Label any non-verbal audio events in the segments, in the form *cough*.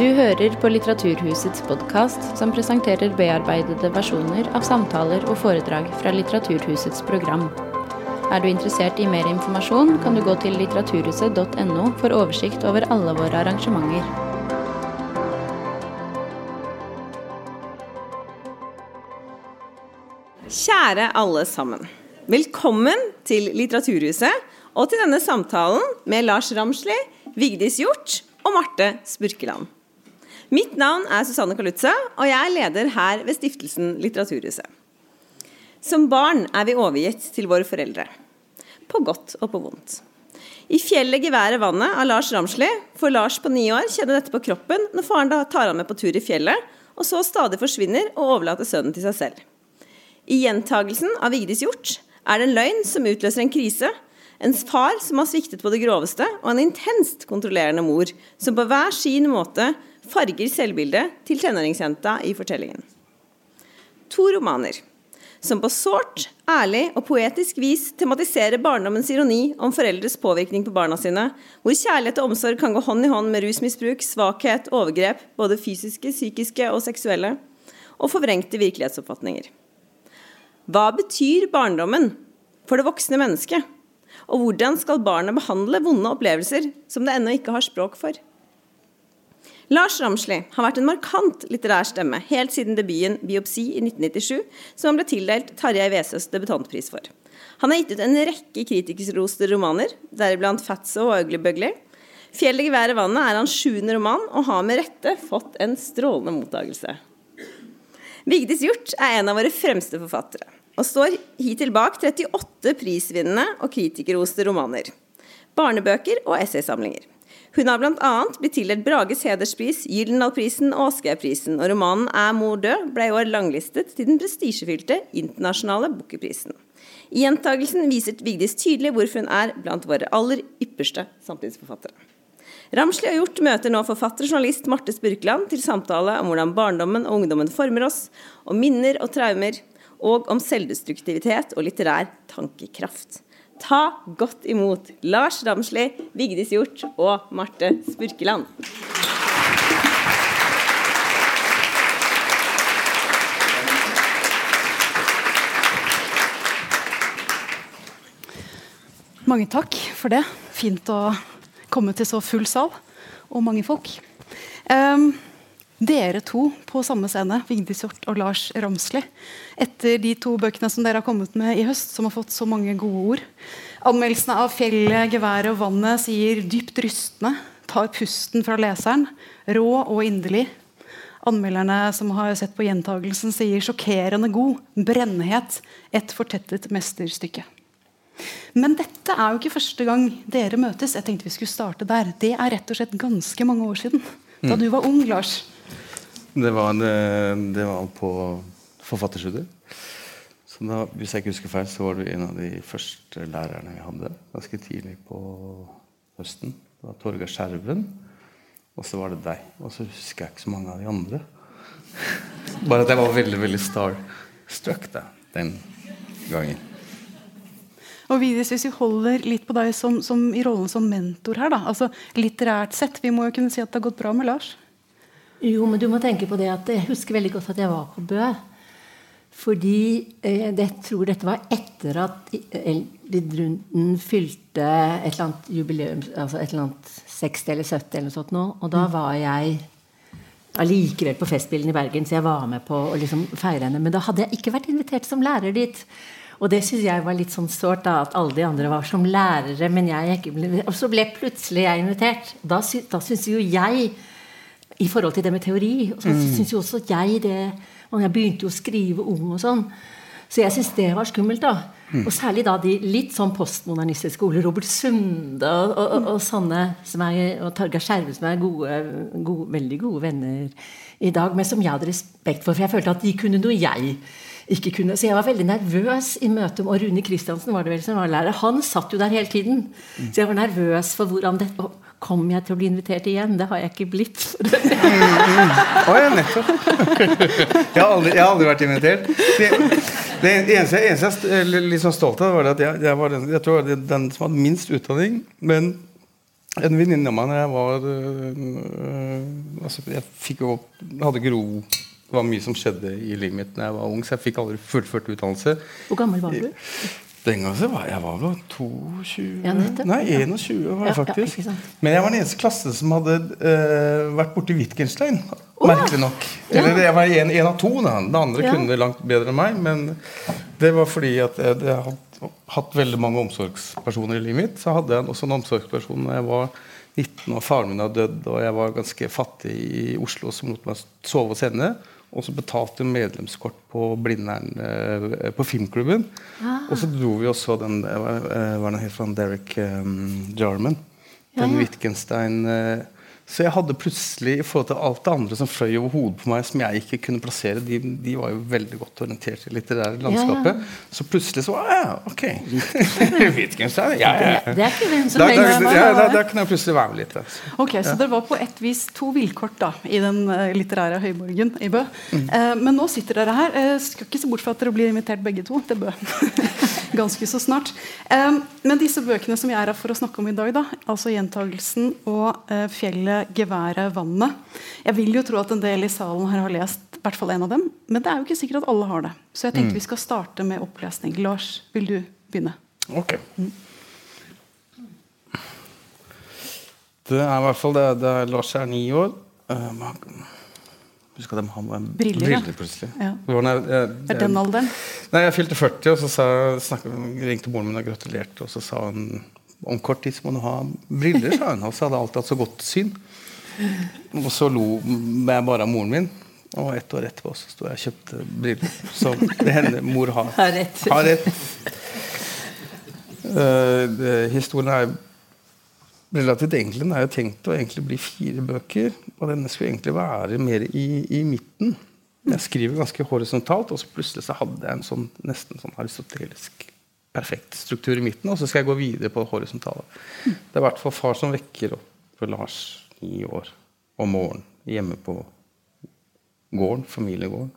Du hører på Litteraturhusets podkast, som presenterer bearbeidede versjoner av samtaler og foredrag fra Litteraturhusets program. Er du interessert i mer informasjon, kan du gå til litteraturhuset.no for oversikt over alle våre arrangementer. Kjære alle sammen. Velkommen til Litteraturhuset og til denne samtalen med Lars Ramsli, Vigdis Hjort og Marte Spurkeland. Mitt navn er Susanne Kalutza, og jeg er leder her ved Stiftelsen Litteraturhuset. Som barn er vi overgitt til våre foreldre. På godt og på vondt. I 'Fjellet, geværet, vannet' av Lars Ramsli får Lars på ni år kjenne dette på kroppen når faren tar han med på tur i fjellet, og så stadig forsvinner og overlater sønnen til seg selv. I gjentagelsen av Vigdis Hjort er det en løgn som utløser en krise, en far som har sviktet på det groveste, og en intenst kontrollerende mor som på hver sin måte farger selvbildet til tenåringsjenta i fortellingen. To romaner som på sårt, ærlig og poetisk vis tematiserer barndommens ironi om foreldres påvirkning på barna sine, hvor kjærlighet og omsorg kan gå hånd i hånd med rusmisbruk, svakhet, overgrep, både fysiske, psykiske og seksuelle, og forvrengte virkelighetsoppfatninger. Hva betyr barndommen for det voksne mennesket? Og hvordan skal barnet behandle vonde opplevelser som det ennå ikke har språk for? Lars Ramsli har vært en markant litterær stemme helt siden debuten 'Biopsi' i 1997, som han ble tildelt Tarjei Vesaas debutantpris for. Han har gitt ut en rekke kritikerroste romaner, deriblant 'Fatso' og 'Ugly Bugly'. 'Fjellet, geværet, vannet' er hans sjuende roman, og har med rette fått en strålende mottagelse. Vigdis Hjorth er en av våre fremste forfattere, og står hittil bak 38 prisvinnende og kritikerroste romaner. Barnebøker og essaysamlinger. Hun har bl.a. blitt tildelt Brages hederspris, Gyldendalprisen og Aschehougprisen, og romanen 'Er mor død' ble i år langlistet til den prestisjefylte internasjonale bokeprisen. I gjentagelsen viser Vigdis tydelig hvorfor hun er blant våre aller ypperste samtidsforfattere. Ramsli og Hjort møter nå forfatter og journalist Marte Spurkland til samtale om hvordan barndommen og ungdommen former oss, om minner og traumer, og om selvdestruktivitet og litterær tankekraft. Ta godt imot Lars Ramsli, Vigdis Hjort og Marte Spurkeland. Mange takk for det. Fint å komme til så full sal og mange folk. Um, dere to på samme scene, Vigdis Hjorth og Lars Ramsli. Etter de to bøkene som dere har kommet med i høst, som har fått så mange gode ord. Anmeldelsene av 'Fjellet, geværet og vannet' sier dypt rystende, tar pusten fra leseren, rå og inderlig. Anmelderne som har sett på gjentagelsen, sier sjokkerende god, brennhet, et fortettet mesterstykke. Men dette er jo ikke første gang dere møtes. Jeg tenkte vi skulle starte der. Det er rett og slett ganske mange år siden. Da du var ung, Lars. Det var, en, det var på forfatterstudiet. Så da, hvis jeg ikke husker feil, så var du en av de første lærerne vi hadde. Ganske tidlig på høsten. Det var Torgeir Skjerven. Og så var det deg. Og så husker jeg ikke så mange av de andre. *laughs* Bare at jeg var veldig veldig starstruck da, den gangen. Og Vidis, Hvis vi holder litt på deg som, som, i rollen som mentor her, da, altså litterært sett, vi må jo kunne si at det har gått bra med Lars? Jo, men du må tenke på det at jeg husker veldig godt at jeg var på Bø. Fordi eh, jeg tror dette var etter at Eldrid Runden fylte et eller annet jubileum, altså et eller annet 60 eller 70 eller noe sånt nå. Og da var jeg allikevel på Festspillene i Bergen, så jeg var med på å liksom feire henne. Men da hadde jeg ikke vært invitert som lærer dit. Og det syns jeg var litt sånn sårt, da, at alle de andre var som lærere, men jeg ikke ble Og så ble plutselig jeg invitert. Da, sy, da syns jo jeg, i forhold til det med teori, så mm. syns jo også jeg det Og jeg begynte jo å skrive ung og sånn. Så jeg syns det var skummelt, da. Mm. Og særlig da de litt sånn postmodernistiske skolene. Robert Sunde og, og, og, og sånne som er, og Torgeir Skjerve, som er gode, gode, veldig gode venner i dag, men som jeg hadde respekt for. For jeg følte at de kunne noe jeg ikke kunne. Så jeg var veldig nervøs i møtet med Og Rune Kristiansen var det vel som var lærer. Han satt jo der hele tiden. Så jeg var nervøs for hvordan det Kom jeg til å bli invitert igjen? Det har jeg ikke blitt. Å ja, nettopp. *laughs* Jeg har, aldri, jeg har aldri vært invitert. Det, det eneste, eneste jeg er litt sånn stolt av, var at jeg, jeg var den, jeg tror jeg den som hadde minst utdanning. Men En venninne av meg når jeg var øh, altså Jeg fikk jo hadde ikke ro Det var mye som skjedde i livet mitt da jeg var ung, så jeg fikk aldri fullført utdannelse. Hvor gammel var du? Den gangen var jeg var vel 22 Ja. Nei, 21 var jeg ja, faktisk. Ja. Men jeg var den eneste klasse klassen som hadde uh, vært borti Wittgenstein. Merkelig nok. Eller jeg var en, en av to. Da. Den andre kunne det langt bedre enn meg. Men det var fordi at jeg, jeg hadde hatt veldig mange omsorgspersoner i livet mitt. Så hadde jeg også en omsorgsperson da jeg var 19 og faren min hadde dødd, og jeg var ganske fattig i Oslo, som lot meg sove hos henne. Og så betalte vi medlemskort på Blindern eh, på filmklubben. Og så dro vi og så den eh, Hva den het fra Derek um, Jarman? Ja, Den ja. Wittgenstein eh, Så jeg hadde plutselig, i forhold til alt det andre som fløy over hodet på meg, som jeg ikke kunne plassere De, de var jo veldig godt orientert i litterære landskapet. Så plutselig så ah, ja, ok. *laughs* Wittgenstein, ja, ja. Det, det er ikke hvem som Da, da, helst. ja, da, da kunne jeg plutselig være med litt. Altså. Ok, Så det var på et vis to vilkort da, i den eh, litterære høyborgen i Bø. Eh, men nå sitter dere her. Eh, skal ikke se bort fra at dere blir invitert begge to til Bø. *laughs* Ganske så snart. Eh, men disse bøkene som jeg er her for å snakke om i dag, da, altså 'Gjentagelsen' og eh, 'Fjellet, geværet, vannet' Jeg vil jo tro at en del i salen her har lest i hvert fall en av dem, men det er jo ikke sikkert at alle har det. Så jeg tenkte vi skal starte med opplesning. Lars, vil du begynne? Ok. Det er i hvert fall det, det er Lars er ni år. Uh, Husk at han med Briller, ja. plutselig. Ja. Var jeg, jeg, er den alderen. Nei, jeg fylte 40, og så sa, snakket, ringte moren min og gratulerte. Og så sa hun om kort tid så må du ha briller, sa hun. Og så hadde jeg alltid hatt så godt syn. Og så lo jeg bare av moren min. Og ett år etterpå så sto jeg og kjøpte briller. Så det hender mor har, *laughs* Har rett. Har rett. Uh, det- historien er relativt enkel. Den er jo tenkt å egentlig bli fire bøker. Og denne skulle egentlig være mer i, i midten. Jeg skriver ganske horisontalt, og så plutselig så hadde jeg en sånn nesten sånn aristotelisk perfekt struktur i midten, og så skal jeg gå videre på det horisontale. Det er i hvert fall far som vekker opp Lars i år om morgenen hjemme på gården, familiegården.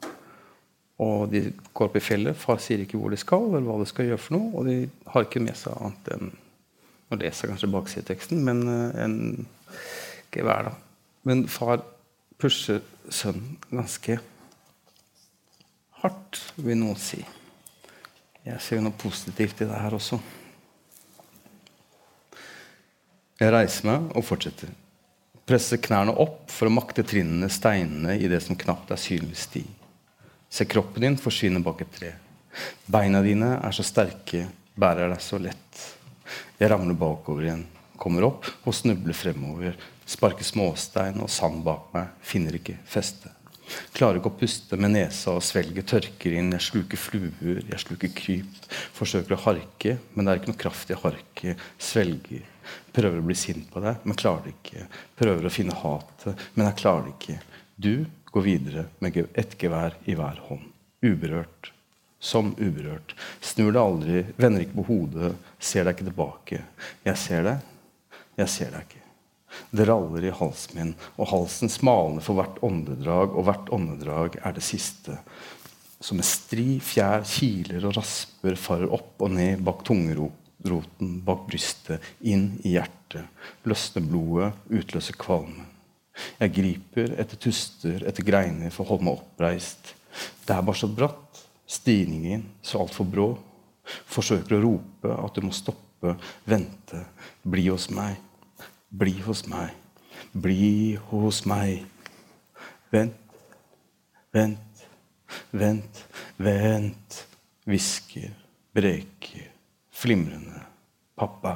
Og de går opp i fjellet. Far sier ikke hvor de skal, eller hva de skal gjøre for noe. Og de har ikke med seg annet enn Nå leser kanskje baksideteksten, men eh, en gevær, da. Men far pusher sønnen ganske hardt, vil noen si. Jeg ser noe positivt i det her også. Jeg reiser meg og fortsetter. Presser knærne opp for å makte trinnene, steinene, i det som knapt er synlig sti. Se kroppen din forsvinne bak et tre. Beina dine er så sterke, bærer deg så lett. Jeg ramler bakover igjen, kommer opp og snubler fremover. Sparker småstein og sand bak meg, finner ikke feste. Klarer ikke å puste med nesa og svelget tørker inn. Jeg sluker fluer, jeg sluker kryp. Forsøker å harke, men det er ikke noe kraft i harket. Svelger. Prøver å bli sint på deg, men klarer det ikke. Prøver å finne hatet, men jeg klarer det ikke. Du går videre med ett gevær i hver hånd. Uberørt. Som uberørt. Snur deg aldri, vender ikke på hodet, ser deg ikke tilbake. Jeg ser deg, jeg ser deg ikke. Det raller i halsen min, og halsen smalner for hvert åndedrag, og hvert åndedrag er det siste. Som med stri, fjær, kiler og rasper farer opp og ned bak tungeroten, bak brystet, inn i hjertet. Løsne blodet, utløser kvalme. Jeg griper etter tuster, etter greiner for å holde meg oppreist. Det er bare så bratt. Stigningen så altfor brå. Forsøker å rope at du må stoppe, vente, bli hos meg. Bli hos meg. Bli hos meg. Vent, vent, vent, vent. Hvisker, breker, flimrende. Pappa,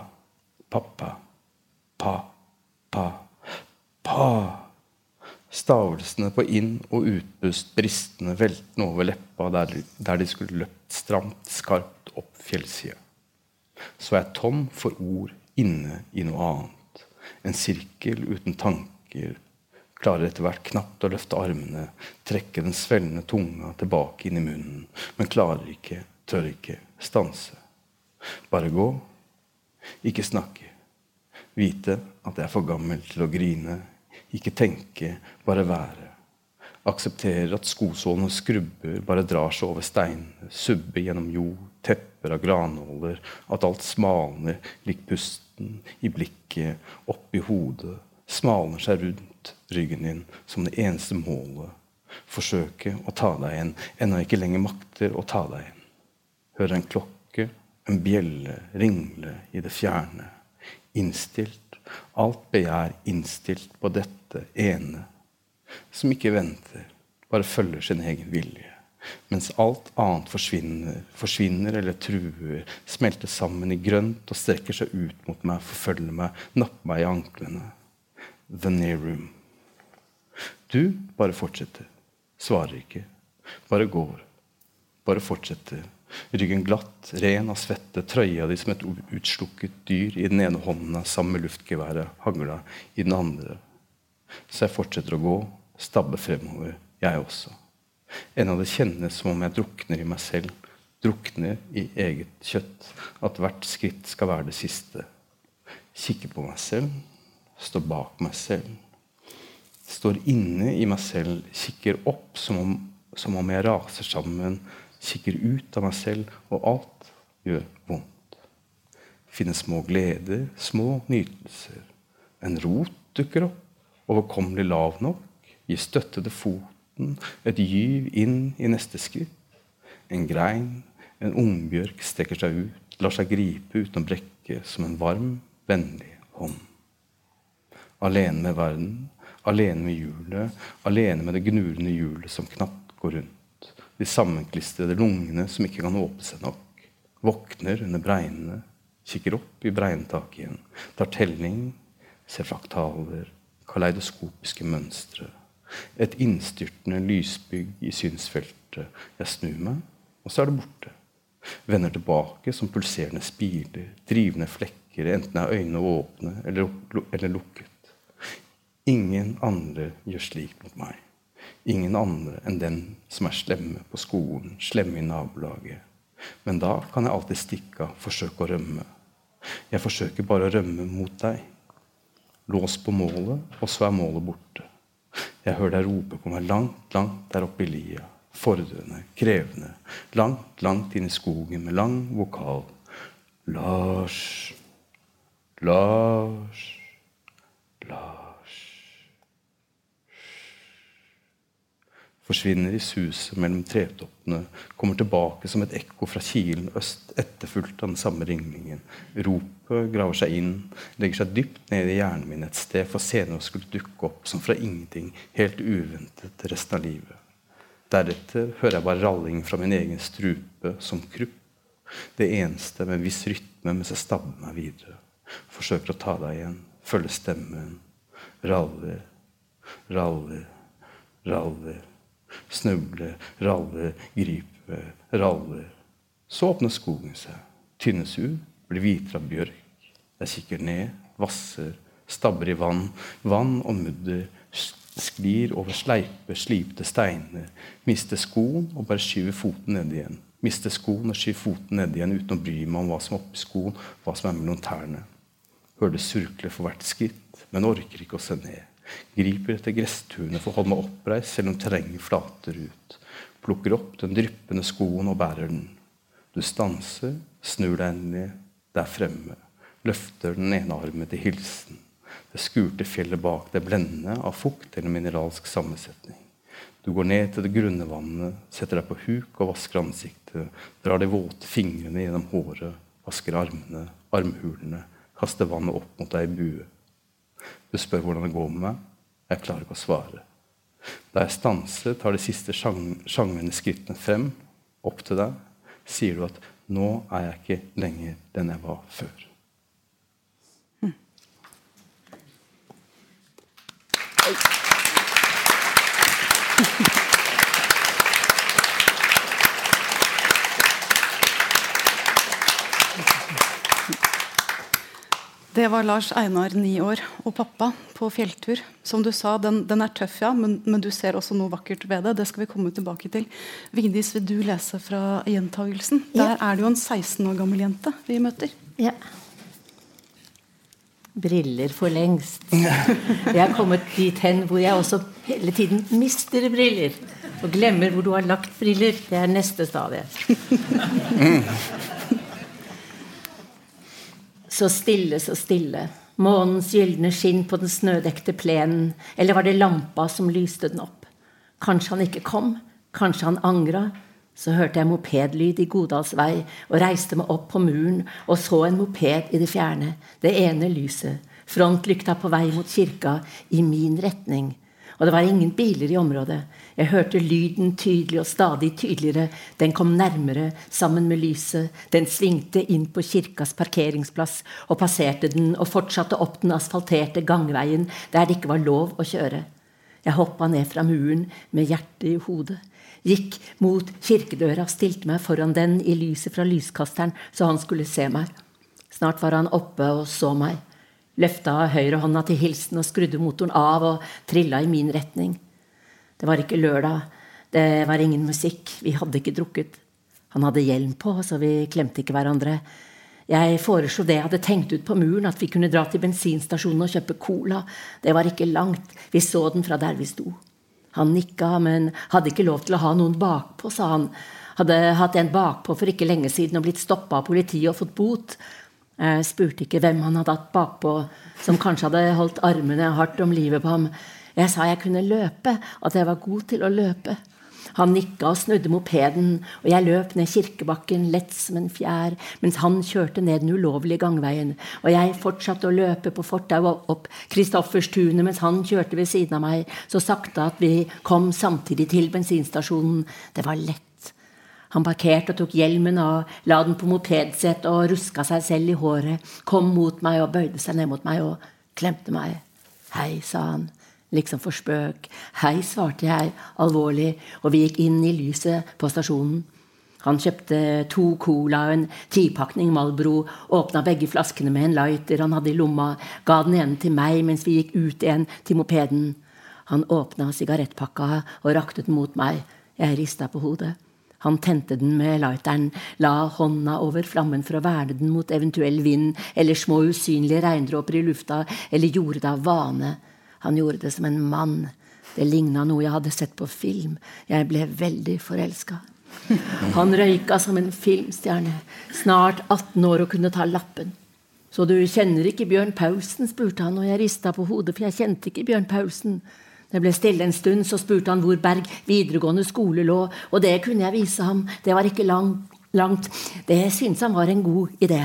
pappa, pa, pa, pa. Stavelsene på inn- og utpust bristende veltende over leppa der, de- der de skulle løpt stramt, skarpt opp fjellsida. Så jeg tom for ord inne i noe annet. En sirkel uten tanker. Klarer etter hvert knapt å løfte armene, trekke den svellende tunga tilbake inn i munnen, men klarer ikke, tør ikke, stanse. Bare gå, ikke snakke. Vite at jeg er for gammel til å grine. Ikke tenke, bare være. Aksepterer at skosålene skrubber, bare drar seg over steinene, subber gjennom jord, tepper av granåler, at alt smalner lik pusten i blikket, oppi hodet, smalner seg rundt ryggen din som det eneste målet. Forsøke å ta deg igjen, ennå ikke lenger makter å ta deg igjen. Hører en klokke, en bjelle ringle i det fjerne. Innstilt, alt begjær innstilt på dette ene, som ikke venter, bare følger sin egen vilje. Mens alt annet forsvinner, forsvinner eller truer, smelter sammen i grønt og strekker seg ut mot meg, forfølger meg, napper meg i anklene. The near room. Du bare fortsetter. Svarer ikke. Bare går. Bare fortsetter. Ryggen glatt, ren av svette, trøya di som et utslukket dyr i den ene hånda sammen med luftgeværet, hagla i den andre. Så jeg fortsetter å gå, stabbe fremover, jeg også. Ennå det kjennes som om jeg drukner i meg selv, drukner i eget kjøtt, at hvert skritt skal være det siste. Kikke på meg selv, stå bak meg selv. Står inne i meg selv, kikker opp som om, som om jeg raser sammen, kikker ut av meg selv, og alt gjør vondt. Finne små gleder, små nytelser. En rot dukker opp, overkommelig lav nok, gir støtte til foten, et gyv inn i neste skritt. En grein, en ungbjørk strekker seg ut, lar seg gripe uten å brekke som en varm, vennlig hånd alene med verden, alene med hjulet, alene med det gnurende hjulet som knapt går rundt. De sammenklistrede lungene som ikke kan åpne seg nok. Våkner under bregnene, kikker opp i bregntaket igjen, tar telling, ser fraktaler, kaleidoskopiske mønstre. Et innstyrtende lysbygg i synsfeltet. Jeg snur meg, og så er det borte. Vender tilbake som pulserende spiler, drivende flekker, enten er øynene åpne eller, lukket. Ingen andre gjør slik mot meg. Ingen andre enn den som er slemme på skolen, slemme i nabolaget. Men da kan jeg alltid stikke av, forsøke å rømme. Jeg forsøker bare å rømme mot deg. Lås på målet, og så er målet borte. Jeg hører deg rope på meg langt, langt der oppe i lia. Fordrende, krevende. Langt, langt inn i skogen med lang vokal. Lars, Lars. Forsvinner i suset mellom tretoppene, kommer tilbake som et ekko fra kilen øst, etterfulgt av den samme ringlingen. Ropet graver seg inn, legger seg dypt ned i hjernen min et sted, for senere å skulle dukke opp som fra ingenting, helt uventet resten av livet. Deretter hører jeg bare ralling fra min egen strupe som krupp. Det eneste med en viss rytme mens jeg stabber meg videre. Forsøker å ta deg igjen, følge stemmen. Raller, raller, raller. Snuble, ralle, gripe, ralle. Så åpner skogen seg, tynnes ut, blir hvitere av bjørk. Jeg kikker ned, vasser, stabber i vann. Vann og mudder sklir over sleipe, slipte steiner. Mister skoen og bare skyver foten ned igjen. Mister skoen og skyver foten ned igjen uten å bry meg om hva som er oppi skoen, hva som er mellom tærne. Hører det surkle for hvert skritt, men orker ikke å se ned. Griper etter gresstunet for å holde meg oppreist selv om terrenget flater ut. Plukker opp den dryppende skoen og bærer den. Du stanser, snur deg endelig, der fremme. Løfter den ene armen til hilsen. Det skurte fjellet bak deg blendende av fukt eller mineralsk sammensetning. Du går ned til det grunne vannet, setter deg på huk og vasker ansiktet. Drar de våte fingrene gjennom håret, vasker armene, armhulene. Kaster vannet opp mot deg i bue. Du spør hvordan det går med meg. Jeg klarer ikke å svare. Da jeg stanser, tar de siste sjangrende skrittene frem, opp til deg, sier du at 'nå er jeg ikke lenger den jeg var før'. Mm. Det var Lars Einar, ni år, og pappa på fjelltur. Som du sa, den, den er tøff, ja, men, men, du ser også noe vakkert ved det. Det skal vi komme tilbake til. Vigdis, vil du lese fra gjentagelsen? Der ja. er det jo en 16 år gammel jente vi møter. Ja. Briller for lengst. *laughs* Jeg er kommet dit hen hvor jeg også hele tiden mister briller. og glemmer hvor du har lagt briller. Det er neste stadie. *laughs* Så stille, så stille. Månens gylne skinn på den snødekte plenen. Eller var det lampa som lyste den opp? Kanskje han ikke kom? Kanskje han angra? Så hørte jeg mopedlyd i Godals vei og reiste meg opp på muren og så en moped i det fjerne, det ene lyset, frontlykta på vei mot kirka i min retning. Og det var ingen biler i området. Jeg hørte lyden tydelig og stadig tydeligere. Den kom nærmere sammen med lyset. Den svingte inn på kirkas parkeringsplass og passerte den og fortsatte opp den asfalterte gangveien der det ikke var lov å kjøre. Jeg hoppa ned fra muren med hjertet i hodet. Gikk mot kirkedøra, stilte meg foran den i lyset fra lyskasteren, så han skulle se meg. Snart var han oppe og så meg. Løfta høyrehånda til hilsen og skrudde motoren av og trilla i min retning. Det var ikke lørdag. Det var ingen musikk. Vi hadde ikke drukket. Han hadde hjelm på, så vi klemte ikke hverandre. Jeg foreslo det jeg hadde tenkt ut på muren, at vi kunne dra til bensinstasjonen og kjøpe cola. Det var ikke langt. Vi så den fra der vi sto. Han nikka, men hadde ikke lov til å ha noen bakpå, sa han. Hadde hatt en bakpå for ikke lenge siden og blitt stoppa av politiet og fått bot. Jeg spurte ikke hvem han hadde hatt bakpå, som kanskje hadde holdt armene hardt om livet på ham. Jeg sa jeg kunne løpe, at jeg var god til å løpe. Han nikka og snudde mopeden, og jeg løp ned kirkebakken lett som en fjær, mens han kjørte ned den ulovlige gangveien, og jeg fortsatte å løpe på fortauet opp Kristofferstunet mens han kjørte ved siden av meg, så sakte at vi kom samtidig til bensinstasjonen. Det var lett. Han parkerte og tok hjelmen av, la den på mopedsetet og ruska seg selv i håret, kom mot meg og bøyde seg ned mot meg og klemte meg. Hei, sa han liksom for spøk. Hei, svarte jeg alvorlig, og vi gikk inn i lyset på stasjonen. Han kjøpte to cola og en tipakning Malbro, åpna begge flaskene med en lighter han hadde i lomma, ga den ene til meg mens vi gikk ut igjen til mopeden. Han åpna sigarettpakka og rakte den mot meg. Jeg rista på hodet. Han tente den med lighteren, la hånda over flammen for å verne den mot eventuell vind eller små usynlige regndråper i lufta, eller gjorde det av vane. Han gjorde det som en mann. Det ligna noe jeg hadde sett på film. Jeg ble veldig forelska. Han røyka som en filmstjerne. Snart 18 år og kunne ta lappen. Så du kjenner ikke Bjørn Paulsen? spurte han, og jeg rista på hodet, for jeg kjente ikke Bjørn Paulsen. Det ble stille en stund, så spurte han hvor Berg videregående skole lå, og det kunne jeg vise ham. Det var ikke langt. Det syntes han var en god idé.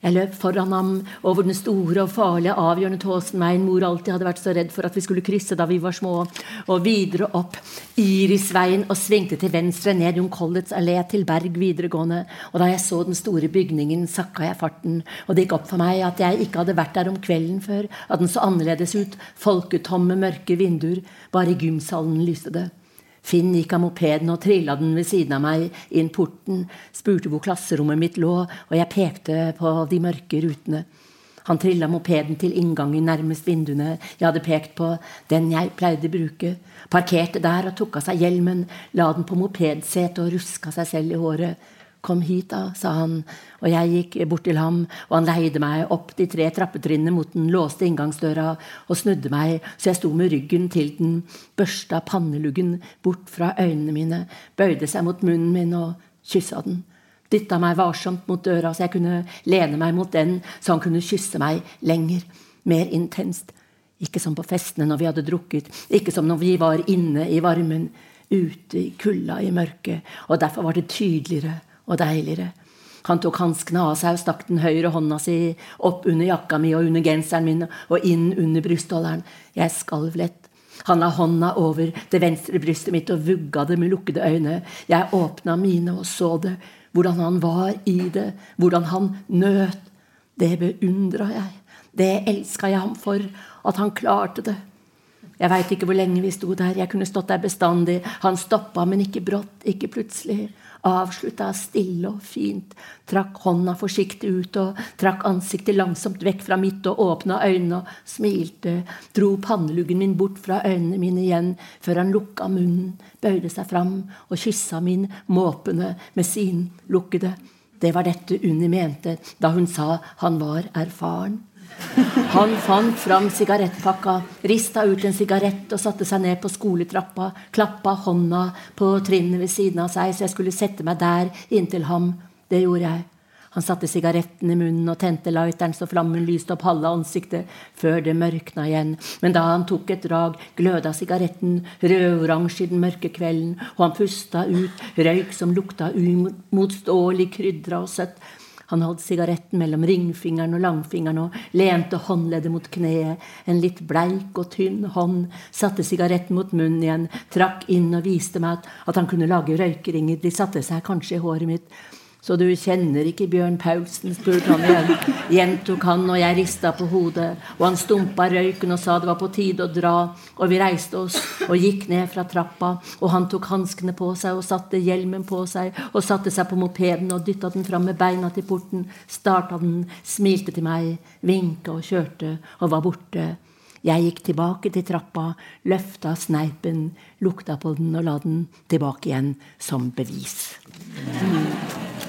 Jeg løp foran ham over den store og farlige avgjørende Tåsenveien mor alltid hadde vært så redd for at vi skulle krysse da vi var små, og videre opp Irisveien og svingte til venstre ned Jon Collets allé til Berg videregående. Og da jeg så den store bygningen, sakka jeg farten, og det gikk opp for meg at jeg ikke hadde vært der om kvelden før, at den så annerledes ut, folketomme, mørke vinduer, bare i gymsalen lyste det. Finn gikk av mopeden og trilla den ved siden av meg inn porten, spurte hvor klasserommet mitt lå, og jeg pekte på de mørke rutene. Han trilla mopeden til inngangen nærmest vinduene jeg hadde pekt på, den jeg pleide å bruke, parkerte der og tok av seg hjelmen, la den på mopedsetet og ruska seg selv i håret. Kom hit, da, sa han, og jeg gikk bort til ham, og han leide meg opp de tre trappetrinnene mot den låste inngangsdøra og snudde meg så jeg sto med ryggen til den, børsta panneluggen bort fra øynene mine, bøyde seg mot munnen min og kyssa den. Dytta meg varsomt mot døra så jeg kunne lene meg mot den, så han kunne kysse meg lenger, mer intenst. Ikke som på festene når vi hadde drukket, ikke som når vi var inne i varmen, ute i kulda i mørket, og derfor var det tydeligere og deiligere. Han tok hanskene av seg og stakk den høyre hånda si opp under jakka mi og under genseren min og inn under brystholderen. Jeg skalv lett. Han la hånda over det venstre brystet mitt og vugga det med lukkede øyne. Jeg åpna mine og så det, hvordan han var i det, hvordan han nøt. Det beundra jeg. Det elska jeg ham for, at han klarte det. Jeg veit ikke hvor lenge vi sto der. Jeg kunne stått der bestandig. Han stoppa, men ikke brått, ikke plutselig avslutta stille og fint, trakk hånda forsiktig ut og trakk ansiktet langsomt vekk fra mitt og åpna øynene og smilte, dro panneluggen min bort fra øynene mine igjen før han lukka munnen, bøyde seg fram og kyssa min måpende med sin lukkede. Det var dette Unni mente da hun sa han var erfaren. Han fant fram sigarettpakka, rista ut en sigarett og satte seg ned på skoletrappa, klappa hånda på trinnet ved siden av seg så jeg skulle sette meg der inntil ham. Det gjorde jeg. Han satte sigaretten i munnen og tente lighteren så flammen lyste opp halve ansiktet, før det mørkna igjen. Men da han tok et drag, gløda sigaretten rødoransje i den mørke kvelden, og han pusta ut røyk som lukta umotståelig krydra og søtt. Han holdt sigaretten mellom ringfingeren og langfingeren og lente håndleddet mot kneet. En litt bleik og tynn hånd satte sigaretten mot munnen igjen, trakk inn og viste meg at, at han kunne lage røykeringer. De satte seg kanskje i håret mitt. Så du kjenner ikke Bjørn Paulsen? spurte han igjen. Gjentok han, og jeg rista på hodet. Og han stumpa røyken og sa det var på tide å dra. Og vi reiste oss og gikk ned fra trappa. Og han tok hanskene på seg og satte hjelmen på seg og satte seg på mopeden og dytta den fram med beina til porten. Starta den, smilte til meg, vinka og kjørte og var borte. Jeg gikk tilbake til trappa, løfta sneipen, lukta på den og la den tilbake igjen som bevis. Mm.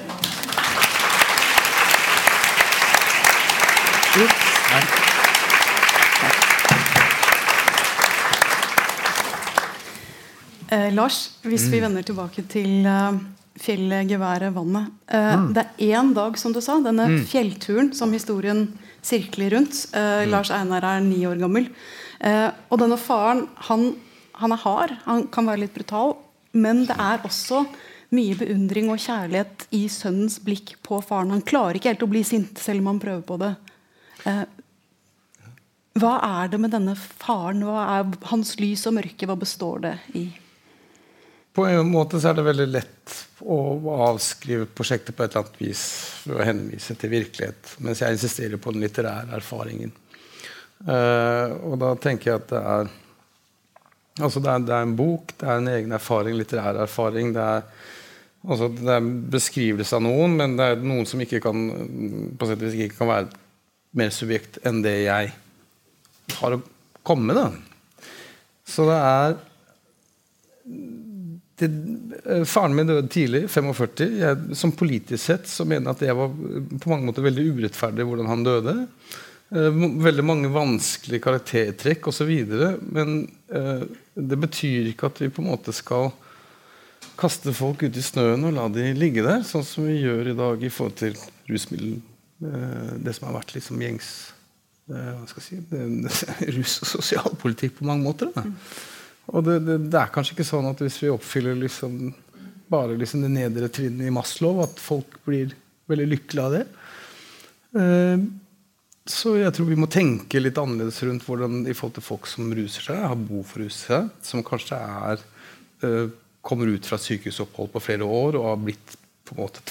Eh, Lars, hvis vi mm. vender tilbake til uh, fjellet, geværet, vannet. Uh, mm. Det er én dag, som du sa, denne mm. fjellturen som historien sirkler rundt. Uh. Lars Einar er ni år gammel. og denne faren, han, han, er hard, han kan være litt brutal, men det er også mye beundring og kjærlighet i sønnens blikk på faren. Han klarer ikke helt å bli sint, selv om han prøver på det. Hva er det med denne faren? Hva er hans lys og mørke? Hva består det i? På en måte så er det veldig lett å avskrive prosjektet på et eller annet vis for å henvise til virkelighet, mens jeg insisterer på den litterære erfaringen. Uh, og da tenker jeg at det er altså det er, det er, en bok, det er en egen erfaring, litterær erfaring. Det er, altså det er beskrivelse av noen, men det er noen som ikke kan på sett vis ikke kan være mer subjekt enn det jeg har å komme med. Så det er det, eh, Faren min døde tidlig, 45. Jeg, som politisk sett så mener jeg at jeg var på mange måter veldig urettferdig hvordan han døde. Eh, veldig mange vanskelige karaktertrekk osv. Men eh, det betyr ikke at vi på en måte skal kaste folk ut i snøen og la de ligge der, sånn som vi gjør i dag i forhold til rusmiddel. Eh, det som har vært liksom gjengs eh, hva skal jeg si, rus- og sosialpolitikk på mange måter. Da. Og det, det, det, er kanskje ikke sånn at hvis vi oppfyller liksom bare liksom det nedre trinnet i Maslow, at folk blir veldig lykkelige av det. Uh, så jeg tror vi må tenke litt annerledes rundt hvordan i forhold til folk som ruser seg, har behov for å ruse seg, som kanskje er, kommer ut fra sykehusopphold på flere år og har blitt på en måte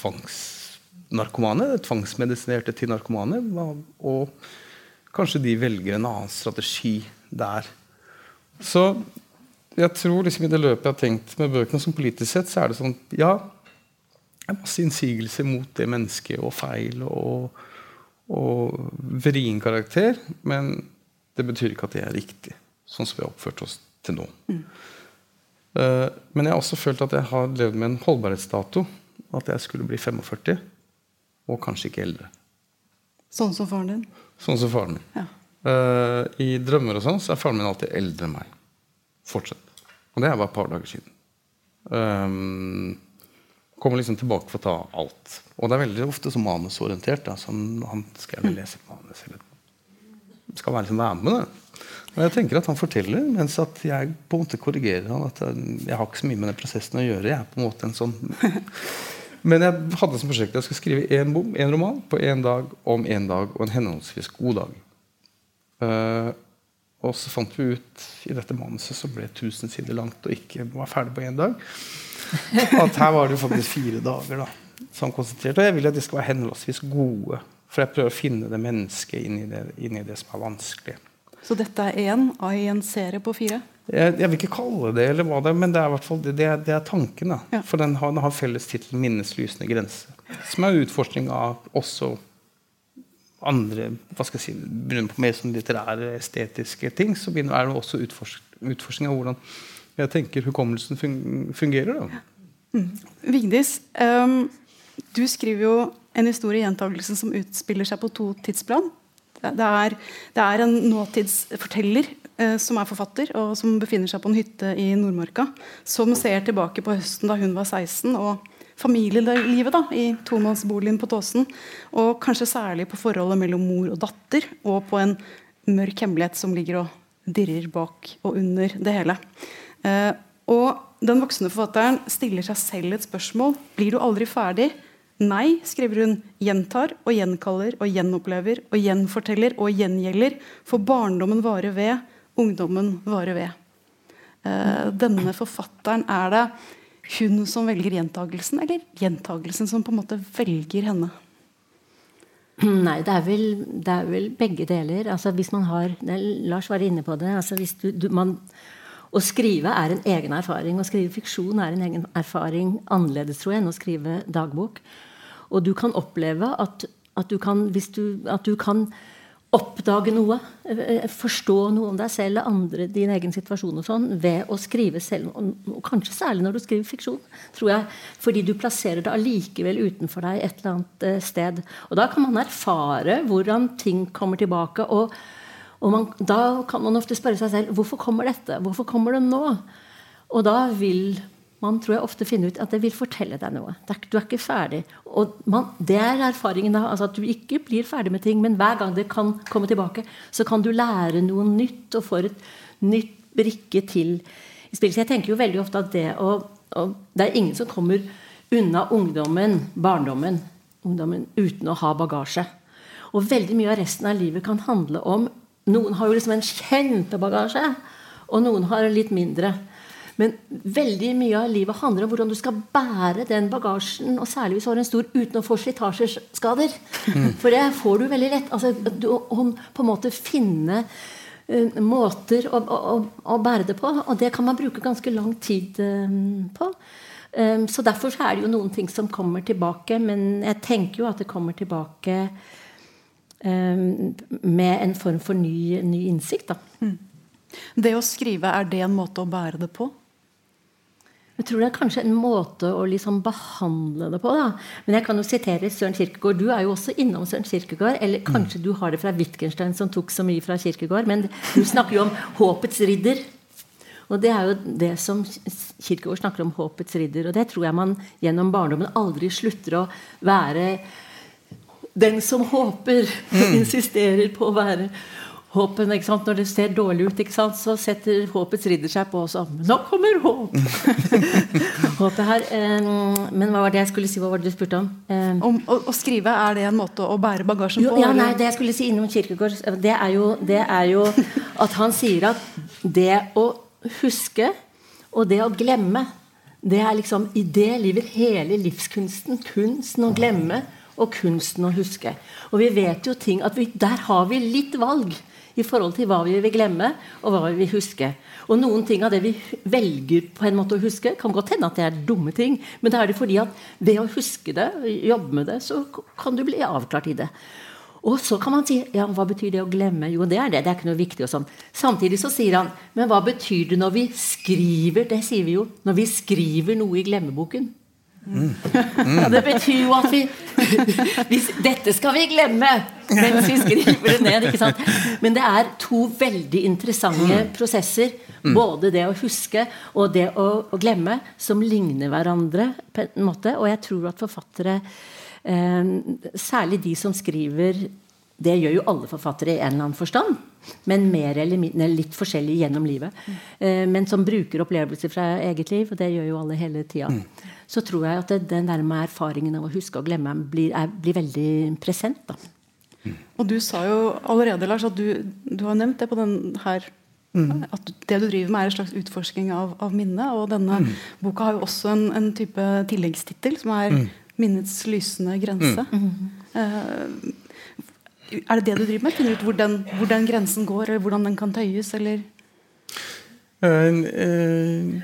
tvangsnarkomane, tvangsmedisinerte til narkomane. Og kanskje de velger en annen strategi der. Så jeg tror liksom i det løpet jeg har tenkt med bøkene som politisk sett, så er det sånn Ja, det er masse innsigelser mot det mennesket og feil og, og vrien karakter, men det betyr ikke at det er riktig, sånn som vi har oppført oss til nå. Mm. Uh, men jeg har også følt at jeg har levd med en holdbarhetsdato. At jeg skulle bli 45, og kanskje ikke eldre. Sånn som faren din? Sånn som faren min. Ja. Uh, I drømmer og sånn så er faren min alltid eldre enn meg. Fortsett. Og det er bare et par dager siden. Um, kommer liksom tilbake for å ta alt. Og det er veldig ofte så manusorientert. Da, som han skal jeg lese manus eller skal være, liksom være med det. Og jeg tenker at Han forteller, mens at jeg på en måte korrigerer han at jeg har ikke så mye med den prosessen å gjøre. jeg er på en måte en sånn Men jeg hadde som prosjekt at jeg skulle skrive én roman på én dag om én dag og en henholdsvis god dag. Uh, og så fant vi ut i dette manuset som ble 1000 sider langt og ikke var ferdig på én dag, at her var det faktisk fire dager da, som konsentrert. Og jeg vil at de skal være henholdsvis gode. For jeg prøver å finne det mennesket inni det, inn det som er vanskelig. Så dette er én av en serie på fire? Jeg, jeg, vil ikke kalle det eller hva det er, men det er, hvert fall, det, det er, det er tanken. Ja. For den har, den har felles tittel 'Minneslysende grense'. Som er utforskning av også andre hva skal jeg si, begynner på mer sånn litterære, estetiske ting, så er det også utforsk, utforskning av hvordan jeg tenker hukommelsen fungerer. Da. Mm. Vigdis, um, du skriver jo en historie i gjentagelsen som utspiller seg på to tidsplan. Det er, det er en nåtidsforteller som er forfatter, og som befinner seg på en hytte i Nordmarka. Som ser tilbake på høsten da hun var 16, og familielivet da, i tomannsboligen på Tåsen. Og kanskje særlig på forholdet mellom mor og datter, og på en mørk hemmelighet som ligger og dirrer bak og under det hele. Eh, og den voksne forfatteren stiller seg selv et spørsmål. Blir du aldri ferdig? Nei, skriver hun, gjentar og gjenkaller og gjenopplever og gjenforteller og gjengjelder. For barndommen varer ved, ungdommen varer ved. Eh, denne forfatteren, er det hun som velger gjentagelsen, eller gjentagelsen som på en måte velger henne? Nei, det er, vel, det er vel begge deler. Altså hvis man har, Lars var inne på det. altså hvis du, du, man, Å skrive er en egen erfaring. Å skrive fiksjon er en egen erfaring annerledes tror jeg, enn å skrive dagbok. Og du kan oppleve at, at, du, kan, du, at du kan oppdage noe, eh, forstå noe om deg selv og andre, din egen situasjon og sånn, ved å skrive selv. Og kanskje særlig når du skriver fiksjon. tror jeg, Fordi du plasserer det allikevel utenfor deg et eller annet eh, sted. Og da kan man erfare hvordan ting kommer tilbake. Og, og man, da kan man ofte spørre seg selv hvorfor kommer dette? Hvorfor kommer det nå? Og da vil man tror jeg ofte finner ut at det vil fortelle deg noe. Du er ikke ferdig. Og man, det er erfaringen da, altså at du ikke blir ferdig med ting, men hver gang det kan komme tilbake, så kan du lære noe nytt og få et nytt brikke til i spillet. Så jeg tenker jo veldig ofte at det å og Det er ingen som kommer unna ungdommen, barndommen, ungdommen uten å ha bagasje. Og veldig mye av resten av livet kan handle om Noen har jo liksom en kjempebagasje, og noen har litt mindre. Men veldig mye av livet handler om hvordan du skal bære den bagasjen. Og særlig hvis du har en stor uten å få slitasjeskader. Mm. For det får du veldig lett. Altså, du, om på en måte finne uh, måter å, å, å, bære det på. Og det kan man bruke ganske lang tid uh, på. Um, så derfor så er det jo noen ting som kommer tilbake. Men jeg tenker jo at det kommer tilbake um, med en form for ny, ny innsikt. da. Mm. Det å skrive, er det en måte å bære det på? Jeg tror det er kanskje en måte å liksom behandle det på. Da. Men jeg kan jo sitere Søren Kirkegård. Du er jo også innom Søren Kirkegård. Eller kanskje du har det fra Wittgenstein, som tok så mye fra Kirkegård. Men du snakker jo om håpets ridder. Og det er jo det som Kirkegård snakker om håpets ridder. Og det tror jeg man gjennom barndommen aldri slutter å være den som håper. Mm. *laughs* Insisterer på å være håpen, ikke sant? Når det ser dårlig ut, ikke sant? så setter håpets ridder seg på og sånn Nå kommer håp! *laughs* håpet her. Eh, men hva var det jeg skulle si? Hva var det du spurte om? Eh, om å, å, skrive, er det en måte å bære bagasjen jo, på? Ja, nei, det jeg skulle si innom Kirkegård, det er, jo, det er jo at han sier at det å huske og det å glemme, det er liksom i det livet hele livskunsten. Kunsten å glemme og kunsten å huske. Og vi vet jo ting at vi, der har vi litt valg i forhold til hva vi vil glemme, og hva vi vil huske. Og noen ting av det vi velger på en måte å huske, kan godt hende at det er dumme ting, men da er det fordi at ved å huske det, jobbe med det, så kan du bli avklart i det. Og så kan man si ja, hva betyr det å glemme? Jo, det er det. Det er ikke noe viktig. og sånn. Samtidig så sier han men hva betyr det når vi skriver det sier vi jo, når vi skriver noe i glemmeboken? Mm. Mm. det betyr jo at vi hvis, Dette skal vi glemme mens vi skriver det ned. ikke sant? Men det er to veldig interessante mm. prosesser. Mm. Både det å huske og det å, å, glemme, som ligner hverandre på en måte. Og jeg tror at forfattere, eh, særlig de som skriver det gjør jo alle forfattere i en eller annen forstand, men mer eller mindre litt forskjellig gjennom livet. Eh, men som bruker opplevelser fra eget liv, og det gjør jo alle hele tida. Så tror jeg at det, den der med erfaringen av å huske og glemme blir, er, blir veldig present. da. Mm. Og du sa jo allerede, Lars, at du, du har nevnt det på den her Mm. At det du driver med, er en slags utforsking av, av minnet. Og denne mm. boka har jo også en, en type tilleggstittel, som er mm. 'Minnets lysende grense'. Uh, er det det du driver med? Finne ut hvor den, hvor den grensen går, eller hvordan den kan tøyes? eller... Uh, uh,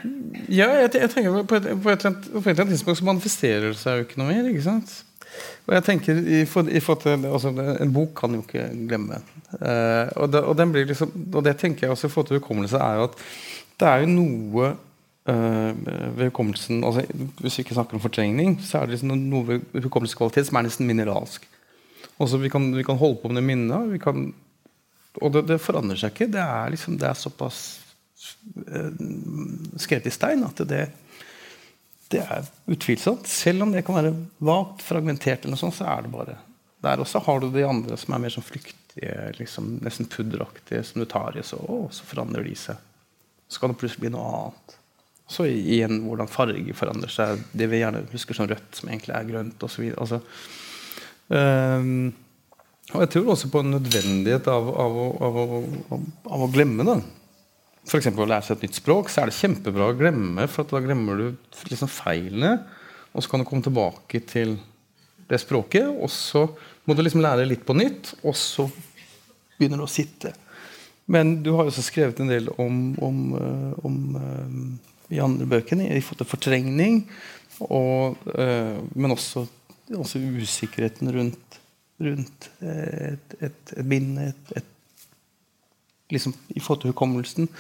ja, jeg, jeg, tenker på et, på, et, på et, eller annet tidspunkt så manifesterer det seg jo ikke sant? Og jeg tenker i, for, i for til, altså, En bok kan jo ikke glemme. Uh, og, det, og, liksom, og, det, tenker jeg også i forhold til hukommelse, er at det er jo noe ved hukommelsen altså, Hvis vi ikke snakker om fortrengning, så er det liksom noe ved hukommelseskvalitet som er nesten mineralsk. Også vi, kan, vi kan holde på med det minnet. Og det, det, forandrer seg ikke. Det er, liksom, det er såpass uh, skrevet i stein at det, det er utvilsomt. Selv om det kan være vagt fragmentert, eller noe sånt, så er det bare der Og så har du de andre som er mer sånn flyktige, liksom, nesten pudderaktige, som du tar i, så, å, så forandrer de seg. Så kan det plutselig bli noe annet. Så igjen hvordan farge forandrer seg. Det vi gjerne husker som rødt, som egentlig er grønt, osv. Altså, um, og jeg tror også på en nødvendighet av, av, av, av å glemme. da F.eks. å lære seg et nytt språk, så er det kjempebra å glemme, for da glemmer du liksom feilene. Og så kan du komme tilbake til det språket, og så må du liksom lære litt på nytt, og så begynner det å sitte. Men du har jo også skrevet en del om, om, eh, om uh, i andre bøkene i forhold til fortrengning, og, uh, men også, også, usikkerheten rundt, rundt et, et, et minne, et, et, liksom, i forhold til hukommelsen.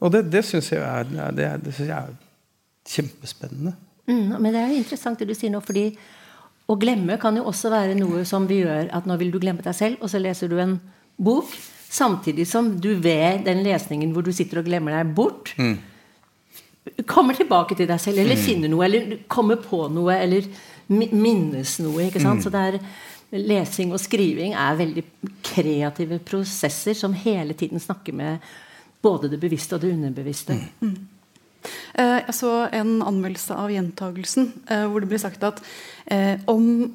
Og det, det syns jeg, jeg er kjempespennende. Mm, men det er jo interessant det du sier nå, fordi å glemme kan jo også være noe som vi gjør at nå vil du glemme deg selv, og så leser du en bok. Samtidig som du ved den lesningen hvor du sitter og glemmer deg bort, mm. kommer tilbake til deg selv, eller mm. finner noe, eller kommer på noe, eller minnes noe. ikke sant? Mm. Så det er lesing og skriving er veldig kreative prosesser som hele tiden snakker med både det bevisste og det underbevisste. Mm. mm. Eh, jeg så en anmeldelse av gjentagelsen eh, hvor det blir sagt at eh, om,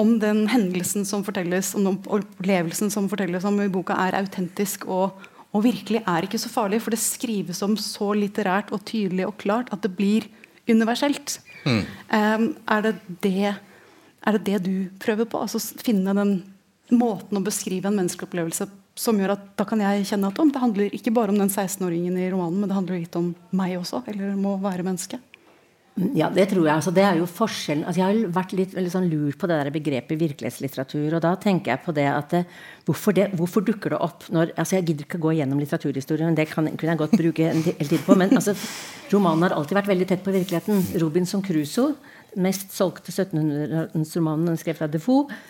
om den hendelsen som fortelles, om den opplevelsen som fortelles om i boka, er autentisk og, og virkelig, er ikke så farlig. For det skrives om så litterært og tydelig og klart at det blir universelt. Mm. Er, det det, er det det du prøver på? Altså Finne den måten å beskrive en menneskelig opplevelse som gjør at da kan jeg kjenne at det handler ikke bare om den 16-åringen i romanen, men det handler litt om meg også, eller om å være menneske. Ja, det tror jeg. Altså, det er jo forskjellen. Altså, jeg har vært litt, sånn lurt på det der begrepet virkelighetslitteratur. Og da tenker jeg på det at det, hvorfor, det, hvorfor, dukker det opp når altså Jeg gidder ikke gå gjennom litteraturhistorien, men det kan, kunne jeg godt bruke en del tid på. Men altså, romanen har alltid vært veldig tett på virkeligheten. Robinson Crusoe, mest solgte 1700-romanen skrevet av Defoe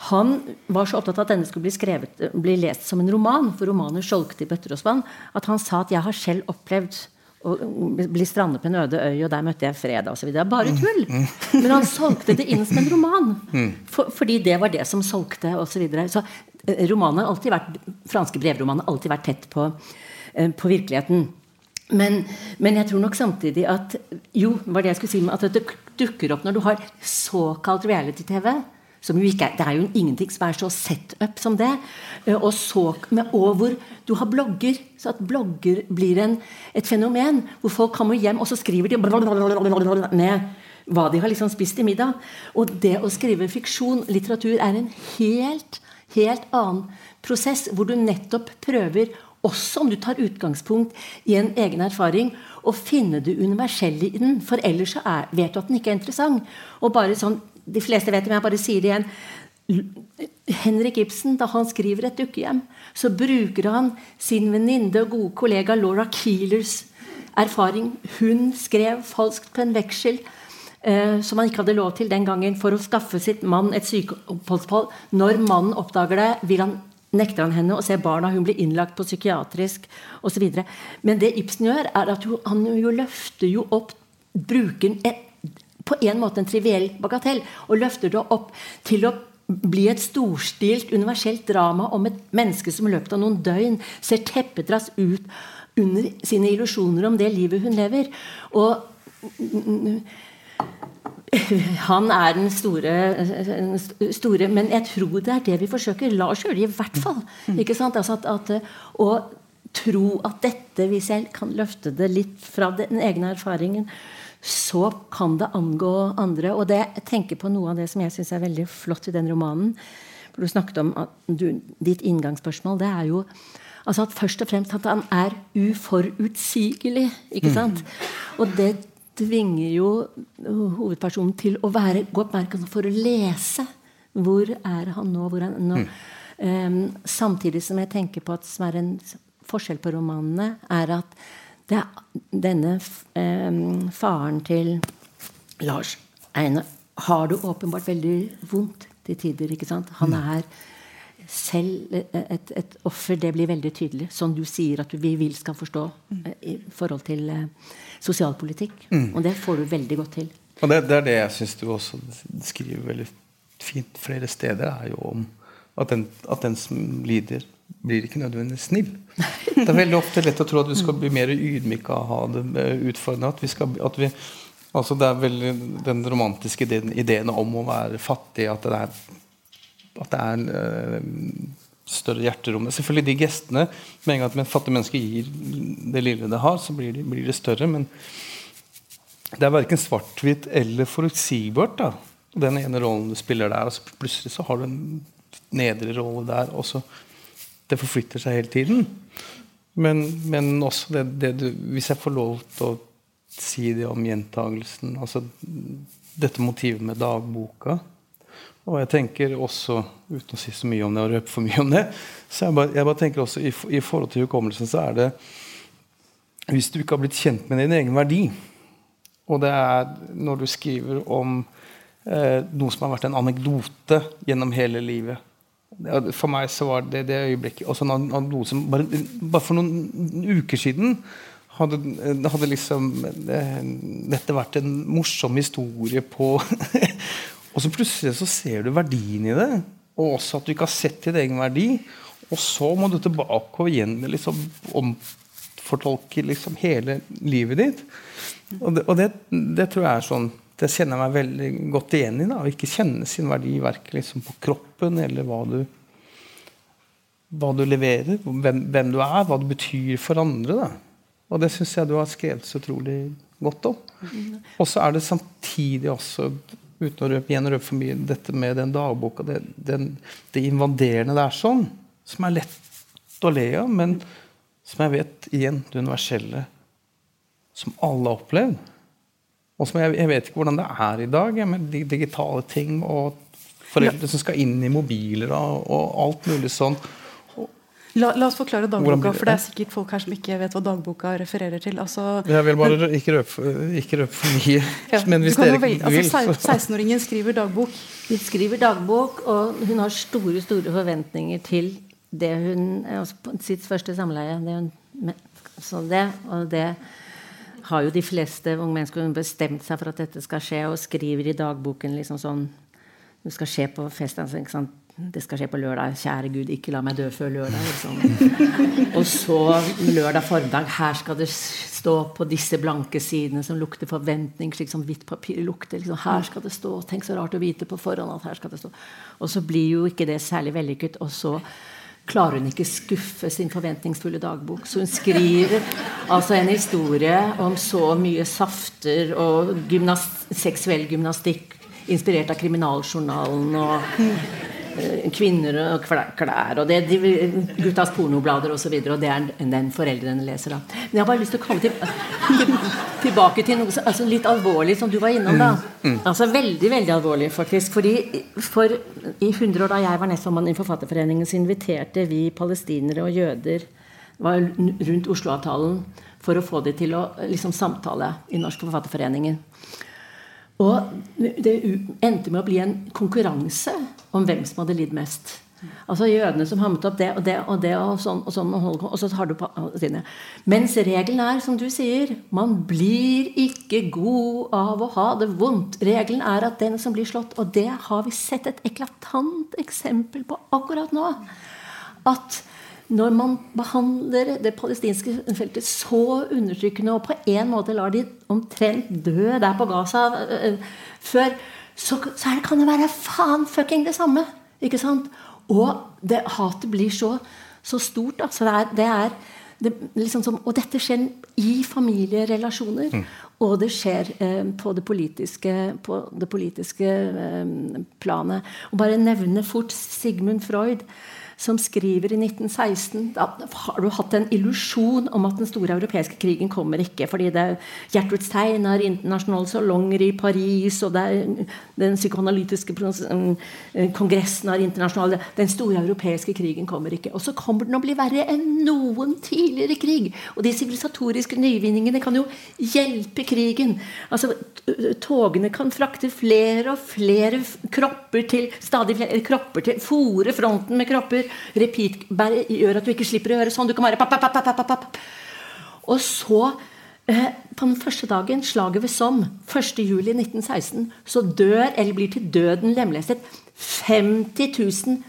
han var så opptatt av at denne skulle bli, skrevet, bli lest som en roman, for romaner solgte i bøtter og spann, at han sa at 'jeg har selv opplevd å bli strandet på en øde øy, og der møtte jeg fred osv. Bare tull! Men han solgte det inn som en roman. For, fordi det var det som solgte osv. Så, videre. så eh, romanen har alltid vært, franske brevromaner har alltid vært tett på, eh, på virkeligheten. Men, men, jeg tror nok samtidig at jo, var det jeg skulle si, at det dukker opp når du har såkalt reality-TV som jo ikke er, Det er jo ingenting som er så set up som det. Eh, og, så, og hvor du har blogger. Så at blogger blir en, et fenomen. Hvor folk kommer hjem, og så skriver de ned hva de har liksom spist i middag. Og det å skrive fiksjon, litteratur, er en helt, helt annen prosess. Hvor du nettopp prøver, også om du tar utgangspunkt i en egen erfaring, Og finne det universelle i den. For ellers så er, vet du at den ikke er interessant. Og bare sånn de fleste vet det, men jeg bare sier det igjen. Henrik Ibsen, da han skriver et dukkehjem, så bruker han sin venninne og gode kollega Laura Keelers erfaring. Hun skrev falskt på en veksel eh, som han ikke hadde lov til den gangen, for å skaffe sitt mann et sykeoppholdspål Når mannen oppdager det, vil han nekter han henne å se barna. Hun blir innlagt på psykiatrisk osv. Men det Ibsen gjør, er at han jo løfter jo opp bruker på en måte en triviell bagatell og løfter det opp til å bli et storstilt, universelt drama om et menneske som i løpet av noen døgn ser teppedras ut under sine illusjoner om det livet hun lever. Og *laughs* han er den store, store, Men jeg tror det er det vi forsøker. Lars gjør det i hvert fall. ikke sant? Altså at, at, å tro at dette, hvis jeg kan løfte det litt fra den egne erfaringen, så kan det angå andre. Og det, jeg tenker på noe av det som jeg syns er veldig flott i den romanen. For Du snakket om at du, ditt inngangsspørsmål. Det er jo altså at først og fremst at han er uforutsigelig. ikke sant? Mm. Og det tvinger jo hovedpersonen til å være, gå oppmerksom for å lese. Hvor er han nå? Hvor er han nå? Mm. Um, samtidig som jeg tenker på at som er en forskjell på romanene, er at det, denne um, faren til Lars Einar har det åpenbart veldig vondt. til tider. ikke sant? Han er selv et, et offer. Det blir veldig tydelig. Som du sier at vi vil skal forstå eh, i forhold til eh, sosialpolitikk. Og det får du veldig godt til. Og det, det er det jeg syns du også skriver veldig fint flere steder, er jo om at den, at den som lider, blir ikke nødvendigvis snill. *laughs* Det er veldig ofte lett å tro at vi skal bli mer ydmyke og ha det eh, utfordrende. At vi skal, at vi, altså det er veldig den romantiske ideen, ideen om å være fattig, at det er, at det er øh, større hjerterom. Selvfølgelig de gestene Med en gang et fattig menneske gir det lille det har, så blir det, blir det større. Men det er verken svart-hvitt eller forutsigbart. da Den ene rollen du spiller der, og så plutselig så har du en nedre rolle der. og så det forflytter seg hele tiden. Men, men også det, det du, Hvis jeg får lov til å si det om gjentagelsen altså Dette motivet med dagboka. Og jeg tenker også, uten å si så mye om det og røpe for mye om det, så jeg bare, jeg bare tenker også i, i, forhold til hukommelsen så er det Hvis du ikke har blitt kjent med din egen verdi, og det er når du skriver om eh, noe som har vært en anekdote gjennom hele livet for meg så var det det øyeblikket også noe som bare, bare, for noen uker siden hadde, hadde liksom eh, dette vært en morsom historie på *laughs* Og så plutselig så ser du verdien i det. Og også at du ikke har sett din egen verdi. Og så må du tilbake og igjen liksom omfortolke liksom hele livet ditt. Og det, og det, det tror jeg er sånn det kjenner jeg meg veldig godt igjen i. da, Å ikke kjenne sin verdi verken liksom på kroppen eller hva du, hva du leverer, hvem, hvem, du er, hva du betyr for andre. da. Og det syns jeg du har skrevet så utrolig godt om. Og så er det samtidig også, uten å røpe, igjen røpe for mye, dette med den dagboka, det, den, det invaderende der er sånn, som er lett å le av, men som jeg vet igjen det universelle, som alle har opplevd. Og som jeg, jeg, vet ikke hvordan det er i dag med digitale ting og foreldre ja. som skal inn i mobiler og, og alt mulig sånn. La, la, oss forklare dagboka, for det er sikkert folk her som ikke vet hva dagboka refererer til. Altså, jeg vil bare men, ikke røpe, ikke røpe for mye. Ja, *laughs* men hvis dere vil altså, 16-åringen skriver dagbok. Hun skriver dagbok, og hun har store store forventninger til det hun, altså, sitt første samleie. Det hun, så det, og det har jo de fleste unge mennesker bestemt seg for at dette skal skje, og skriver i dagboken liksom sånn Det skal skje på fest. Altså, det skal skje på lørdag. Kjære Gud, ikke la meg dø før lørdag. Liksom. Og så lørdag formiddag. Her skal det stå på disse blanke sidene som lukter forventning, slik som hvitt papir lukter. Liksom. Her skal det stå. Tenk så rart å vite på forhånd at her skal det stå. Og så blir jo ikke det særlig vellykket. Og så klarer hun ikke skuffe sin forventningsfulle dagbok. Så hun skriver altså en historie om så mye safter og gymnast seksuell gymnastikk inspirert av Kriminaljournalen og kvinner og klær og det, de, guttas pornoblader osv. Og, så og det er den foreldrene leser. da. Men jeg har bare lyst til å komme til, *laughs* tilbake til noe altså litt alvorlig som du var innom. da. Mm, mm. Altså Veldig veldig alvorlig, faktisk. fordi For i 100 år da jeg var nestformann i Forfatterforeningen, så inviterte vi palestinere og jøder var rundt Oslo-avtalen for å få dem til å liksom, samtale i Norsk Forfatterforeningen. Og det endte med å bli en konkurranse om hvem som hadde lidd mest. Altså jødene som hammet opp det og det og det og sånn, og sånn og så har du på sine. Mens regelen er, som du sier, man blir ikke god av å ha det vondt. Regelen er at den som blir slått Og det har vi sett et eklatant eksempel på akkurat nå. At når man behandler det palestinske feltet så undertrykkende og på en måte lar de omtrent dø der på Gaza uh, før, så, så det, kan det være faen fucking det samme. Ikke sant? Og det, hatet blir så, så stort. Altså det er, det er det, liksom som, og dette skjer i familierelasjoner. Mm. Og det skjer eh, på det politiske, på det politiske eh, planet. Og bare nevne fort Sigmund Freud. Som skriver i 1916 da har du hatt en illusjon om at den store europeiske krigen kommer ikke. fordi det er Gertrud Stein har internasjonale salonger i Paris, og det er den psykoanalytiske eh, kongressen har internasjonale Den store europeiske krigen kommer ikke. Og så kommer den å bli verre enn noen tidligere krig. Og de sivilisatoriske nyvinningene kan jo hjelpe krigen. Altså, Togene kan frakte flere og flere kropper til stadig flere kropper til, Fòre fronten med kropper repeat gjør at du ikke slipper å gjøre sånn. Du kan bare papp, papp, papp, papp, papp. Og så, eh, på den første dagen, slaget ved Somme, 1.7.1916, så dør, eller blir til døden lemlestet, 50 000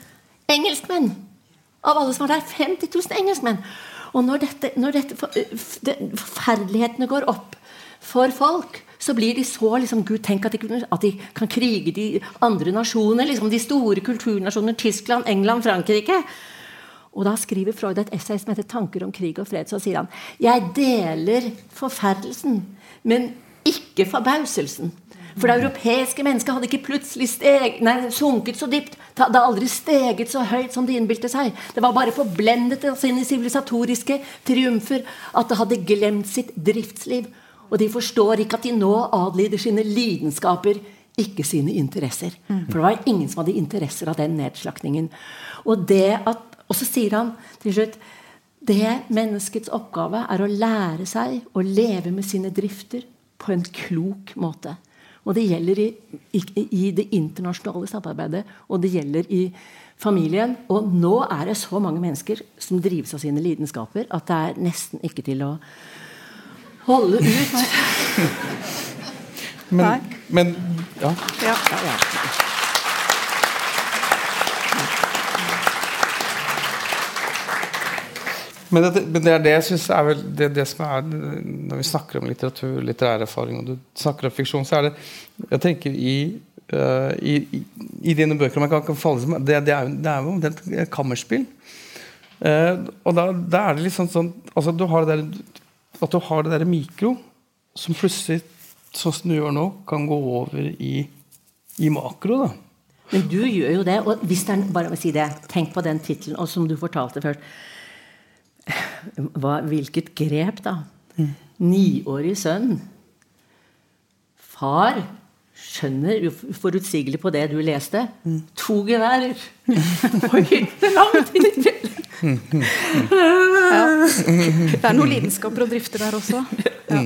engelskmenn! Av alle som var der. 50 000 engelskmenn! Og når, dette, når dette, forferdelighetene går opp for folk, så blir de så liksom, Gud, tenk at de, at de, kan krige de andre nasjoner. Liksom, de store kulturnasjonene. Tyskland, England, Frankrike. Og da skriver Freud et essay som heter 'Tanker om krig og fred'. Så sier han jeg deler forferdelsen, men ikke forbauselsen. For det europeiske mennesket hadde ikke plutselig steg, nei, sunket så dypt. Det hadde aldri steget så høyt som de innbilte seg. Det var bare forblendet av sine sivilisatoriske triumfer at det hadde glemt sitt driftsliv og de forstår ikke at de nå adlyder sine lidenskaper, ikke sine interesser. For det var ingen som hadde interesser av den nedslaktingen. Og, at, og så sier han til slutt det menneskets oppgave er å lære seg å leve med sine drifter på en klok måte. Og det gjelder i, i, i, det internasjonale samarbeidet, og det gjelder i familien. Og nå er det så mange mennesker som drives av sine lidenskaper, at det er nesten ikke til å holde ut. *laughs* men, men ja. ja. Men det, men det, er det jeg synes er vel det, det, som er Når vi snakker om litteratur, litterær erfaring, og du snakker om fiksjon, så er det Jeg tenker i, uh, i, i, dine bøker man kan, kan falle som, det, det, er, det er jo omtrent kammerspill. Uh, og da, da, er det litt sånn, sånn altså Du har det der at du har det der mikro som plutselig, sånn som du gjør nå, kan gå over i, i makro. da. Men du gjør jo det. Og hvis det er, bare si det, tenk på den tittelen, som du fortalte først. Hva, hvilket grep, da? Mm. Niårig sønn. Far skjønner uforutsigelig på det du leste. Mm. To geværer *laughs* på hytte langt inn i. Ja. Det er noen lidenskaper og drifter der også. Ja.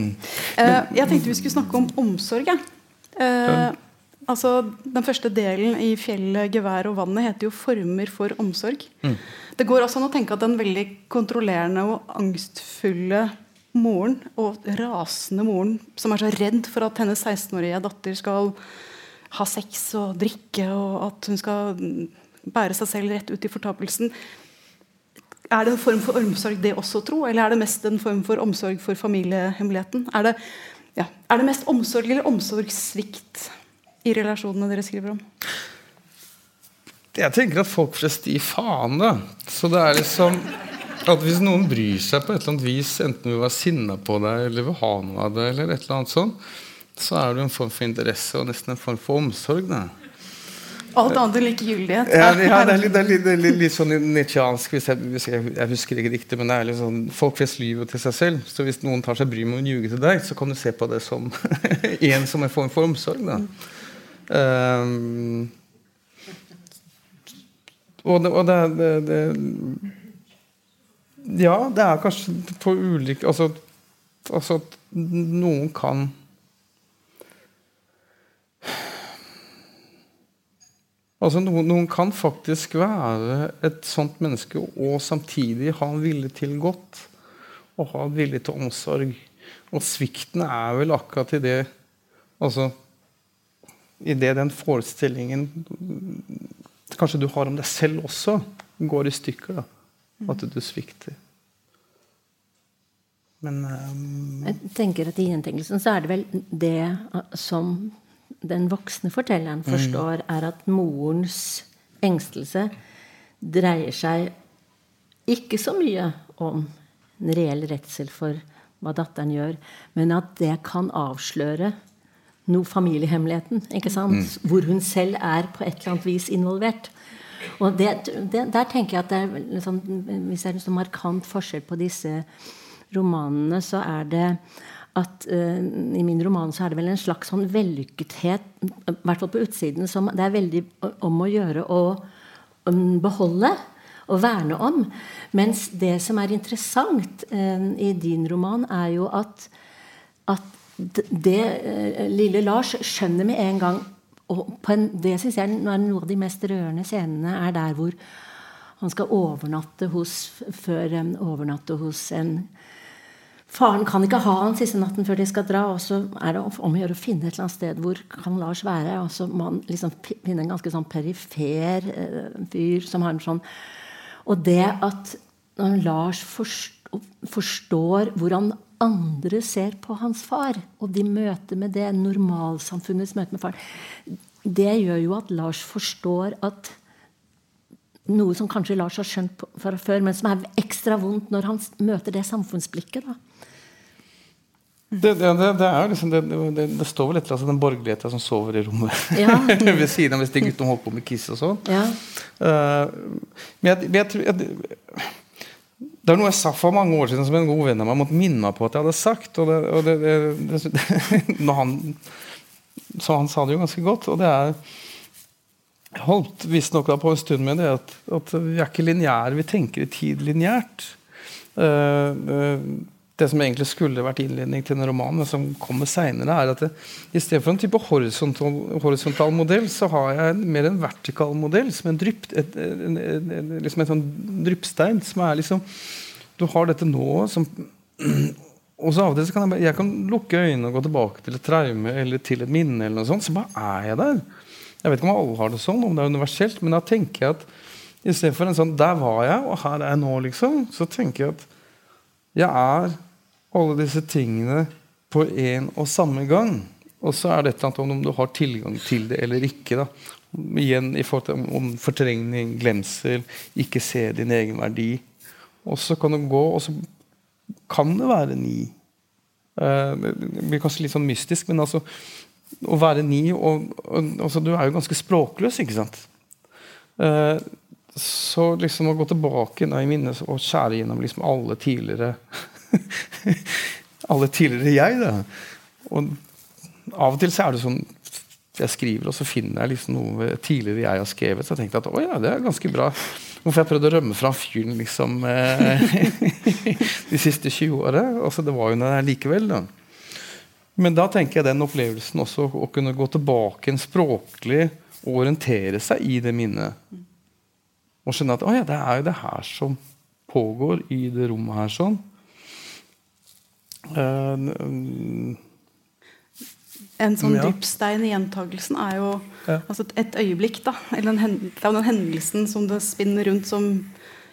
Eh, jeg tenkte vi skulle snakke om omsorg. Eh, altså, den første delen i 'Fjellet, gevær og vannet' heter jo 'Former for omsorg'. Mm. Det går også an å tenke at den veldig kontrollerende og angstfulle moren, og rasende moren, som er så redd for at hennes 16-årige datter skal ha sex og drikke, og at hun skal bære seg selv rett ut i fortapelsen er det en form for omsorg det også, tro? Eller er det mest en form for omsorg for familiehemmeligheten? Er det, ja, er det mest omsorg eller omsorgssvikt i relasjonene dere skriver om? Jeg tenker at folk flest gir faen, da. Så det er liksom at hvis noen bryr seg på et eller annet vis, enten vil være sinna på deg eller vil ha noe av det, eller et eller annet sånt, så er det en form for interesse og nesten en form for omsorg. da. Alt annet enn likegyldighet. Ja, ja, det er litt, det er litt, litt, litt sånn nitsjansk, hvis, hvis, jeg, husker ikke riktig. Men det er litt sånn, folk flest lyver til seg selv. Så hvis noen tar seg bryet med å ljuge til deg, så kan du se på det som *laughs* en som en form for omsorg. Da. Um, og det, og det, det, det, Ja, det er kanskje på ulike Altså, altså noen kan Altså noen, noen, kan faktisk være et sånt menneske og samtidig ha en vilje til godt. Og ha en vilje til omsorg. Og svikten er vel akkurat i det altså, I det den forestillingen kanskje du har om deg selv også, går i stykker. da, At du svikter. Men um, Jeg tenker at I gjentenkelsen så er det vel det som den voksne fortelleren mm. forstår, er at morens engstelse dreier seg ikke så mye om en reell redsel for hva datteren gjør, men at det kan avsløre noe familiehemmeligheten. ikke sant? Mm. Hvor hun selv er på et eller annet vis involvert. Og det, det, der tenker jeg at det er liksom, Hvis det er en sånn markant forskjell på disse romanene, så er det at uh, I min roman så er det vel en slags sånn vellykkethet, i hvert fall på utsiden, som det er veldig om å gjøre å um, beholde og verne om. Mens det som er interessant uh, i din roman, er jo at, at det uh, lille Lars skjønner med en gang og en, Det syns jeg er noen av de mest rørende scenene, er der hvor han skal overnatte hos, før um, overnatte hos en Faren kan ikke ha han siste natten før de skal dra. Og så er det om å gjøre å finne et eller annet sted hvor kan Lars være. Og så må han liksom finne en ganske sånn perifer eh, fyr som har en sånn Og det at Lars forstår hvordan andre ser på hans far, og de møter med det, normalsamfunnets møte med faren, det gjør jo at Lars forstår at noe som kanskje Lars har skjønt fra før, men som er ekstra vondt når han møter det samfunnsblikket. da. Det, det, det, liksom, det, står vel et eller annet den borgerligheta som sover i rommet ja. *laughs* ved siden av hvis de guttene holder på med Kiss og sånn. Ja. Uh, men jeg, jeg, jeg, det er noe jeg sa for mange år siden som en god venn av meg måtte minne på at jeg hadde sagt. Og det, og *laughs* han, så han sa det jo ganske godt. Og det er Jeg holdt visstnok på en stund med det at, at vi er ikke lineære. Vi tenker i tid lineært. Uh, uh, det som egentlig skulle vært innledning til en roman, men som kommer seinere, er at det, i stedet for en type horisontal, horisontal, modell, så har jeg mer en vertikal modell, som en, drypp, et, en, en, liksom en sånn dryppstein. som er liksom Du har dette nå som Og så av og til kan jeg, jeg kan lukke øynene og gå tilbake til et traume eller til et minne, eller noe sånt, så bare er jeg der. Jeg vet ikke om alle har det sånn, om det er universelt, men da tenker jeg at i stedet for en sånn Der var jeg, og her er jeg nå, liksom. Så tenker jeg at jeg er alle disse tingene på en og samme gang. Og så er det et eller annet om du har tilgang til det eller ikke. da. Igjen i forhold til om fortrengning, glemsel, ikke se din egen verdi. Og så kan det gå, og så kan det være ni. Uh, det blir kanskje litt sånn mystisk, men altså å være ni og, og altså, Du er jo ganske språkløs, ikke sant? Så liksom å gå tilbake i minnet og skjære gjennom liksom alle tidligere *laughs* alle tidligere jeg. da. Og av og til så er det sånn jeg skriver, og så finner jeg liksom noe tidligere jeg har skrevet. Så jeg tenkte at å ja, det er ganske bra. Hvorfor jeg prøvde å rømme fra fyren liksom eh, *laughs* de siste 20 åra. Altså, det var jo der likevel. da. Men da tenker jeg den opplevelsen også å kunne gå tilbake en språklig og orientere seg i det minnet. Og skjønne at ja, det er jo det her som pågår i det rommet her. sånn. Uh, en sånn ja. dypstein i gjentagelsen er jo ja. altså et øyeblikk. da, eller en, Det er den hendelsen som det spinner rundt, som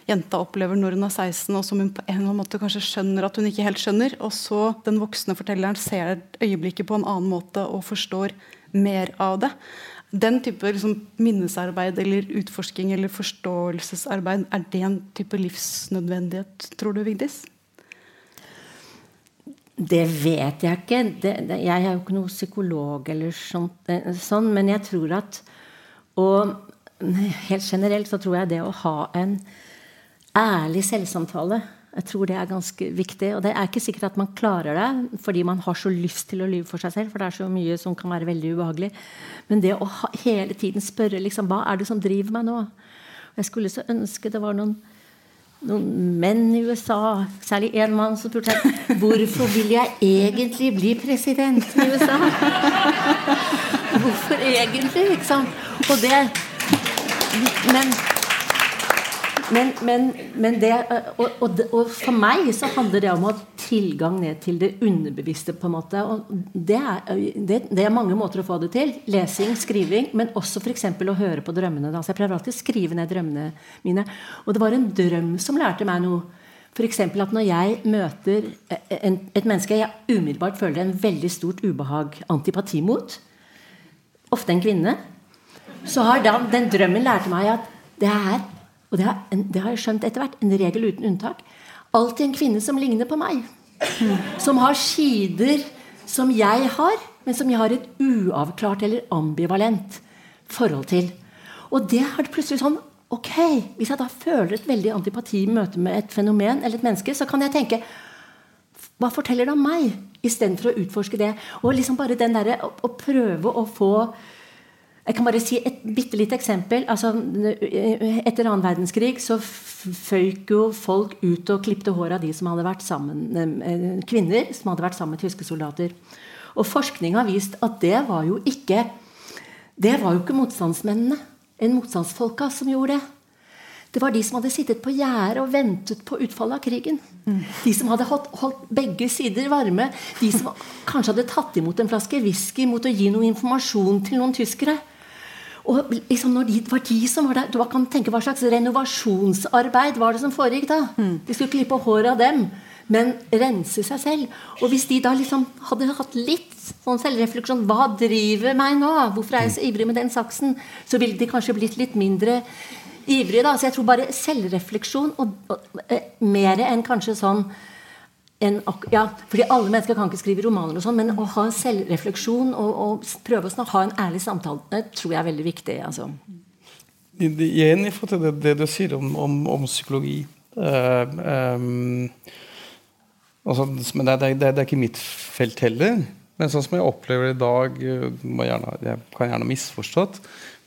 jenta opplever når hun er 16, og som hun på en eller annen måte kanskje skjønner at hun ikke helt skjønner. Og så den voksne fortelleren ser øyeblikket på en annen måte og forstår mer av det. Den type liksom, minnesarbeid eller utforsking eller forståelsesarbeid, er det en type livsnødvendighet, tror du, Vigdis? Det vet jeg ikke. Det, det, jeg er jo ikke noen psykolog eller sånt, eh, sånn, men jeg tror at Og helt generelt så tror jeg det å ha en ærlig selvsamtale jeg tror det er ganske viktig. Og det er ikke sikkert at man klarer det fordi man har så lyst til å lyve for seg selv. For det er så mye som kan være veldig ubehagelig. Men det å ha, hele tiden spørre liksom, hva er det som driver meg nå? Jeg skulle så ønske det var noen noen menn i USA, særlig én mann, som spurte hvorfor vil jeg egentlig bli president i USA. Hvorfor egentlig, liksom? Og det Men men, men, men det, og, og, og, for meg så handler det om å ha tilgang ned til det underbevisste. på en måte, og det er, det, det er, mange måter å få det til. Lesing, skriving, men også f.eks. å høre på drømmene. Da. Så jeg prøver alltid å skrive ned drømmene mine. Og det var en drøm som lærte meg noe. F.eks. at når jeg møter en, et menneske jeg umiddelbart føler en veldig stort ubehag, antipati mot, ofte en kvinne, så har da, den drømmen lært meg at det er og det har, det har jeg skjønt etter hvert. En regel uten unntak. Alltid en kvinne som ligner på meg. Som har sider som jeg har, men som jeg har et uavklart eller ambivalent forhold til. Og det har det plutselig sånn ok, Hvis jeg da føler et veldig antipati i møte med et fenomen eller et menneske, så kan jeg tenke Hva forteller det om meg? Istedenfor å utforske det. Og liksom bare den der, å, å prøve å få jeg kan bare si et bitte lite eksempel. Altså, etter annen verdenskrig så føyk jo folk ut og klipte håret av de som hadde vært sammen, eh, kvinner som hadde vært sammen med tyske soldater. Og forskning har vist at det var jo ikke det var jo ikke motstandsmennene enn motstandsfolka som gjorde det. Det var de som hadde sittet på gjerdet og ventet på utfallet av krigen. De som hadde holdt, holdt, begge sider varme. De som kanskje hadde tatt imot en flaske whisky mot å gi noe informasjon til noen tyskere. Og liksom når de, det var de som var der, Du kan tenke Hva slags renovasjonsarbeid var det som foregikk da? De skulle klippe håret av dem men rense seg selv. Og hvis de da liksom hadde hatt litt sånn selvrefleksjon Hva driver meg nå? Hvorfor er jeg så ivrig med den saksen? Så ville de kanskje blitt litt mindre ivrige. da, Så jeg tror bare selvrefleksjon og, og og mer enn kanskje sånn ja, fordi Alle mennesker kan ikke skrive romaner, og sånn, men å ha selvrefleksjon og, og prøve å ha en ærlig samtale tror jeg er veldig viktig. altså. Jeg er enig i det, det, du sier om, om, om psykologi. Uh, um, Altså, men det, det, det, er ikke mitt felt heller. Men sånn som jeg opplever det i dag eh, gjerne, Jeg kan gjerne ha misforstått.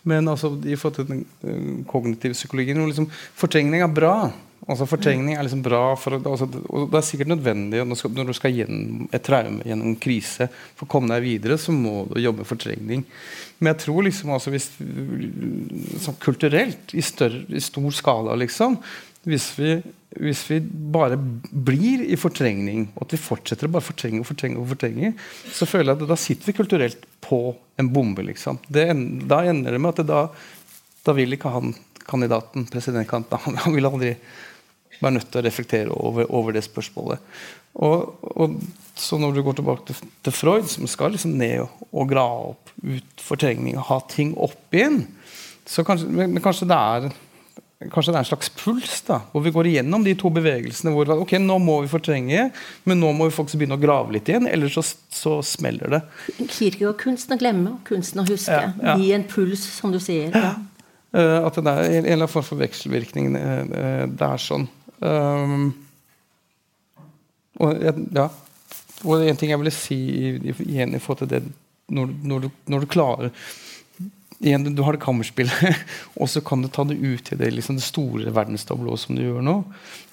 Men altså, i forhold til den kognitive psykologien liksom, Fortrengning er bra. Altså, fortrengning er liksom bra for, altså, Det er sikkert nødvendig når du skal, når du skal gjennom et traume, gjennom en krise, for å komme deg videre, så må du jobbe med fortrengning. Men jeg tror liksom altså, hvis, sånn kulturelt, i, større, i stor skala, liksom, hvis vi hvis vi bare blir i fortrengning, og at vi fortsetter å bare fortrenge og fortrenge, og fortrenge, så føler jeg at da sitter vi kulturelt på en bombe. liksom. Det, da ender det med at det da, da vil ikke han kandidaten, presidentkandidaten, *laughs* han, vil aldri være nødt til å reflektere over, over det spørsmålet. Og, og, så når du går tilbake til, til Freud, som skal liksom ned og, og grave opp ut fortrengning og ha ting opp igjen, så kanskje, men kanskje det er kanskje det er en slags puls, da, hvor vi går igjennom de to bevegelsene. hvor ok, Nå må vi fortrenge, men nå må vi faktisk begynne å grave litt igjen. Ellers så, så smeller det. og kunsten å glemme og kunsten å huske. Ja, ja. Gi en puls, som du sier. Ja. Uh, at det er en eller annen form for vekselvirkning. Uh, det er sånn. Um, og, ja. og en ting jeg ville si igjen i forhold til det når, når, du, når du klarer igjen, Du har det kammerspillet, *laughs* og så kan du ta det ut i det, liksom det store verdenstablået som du gjør nå.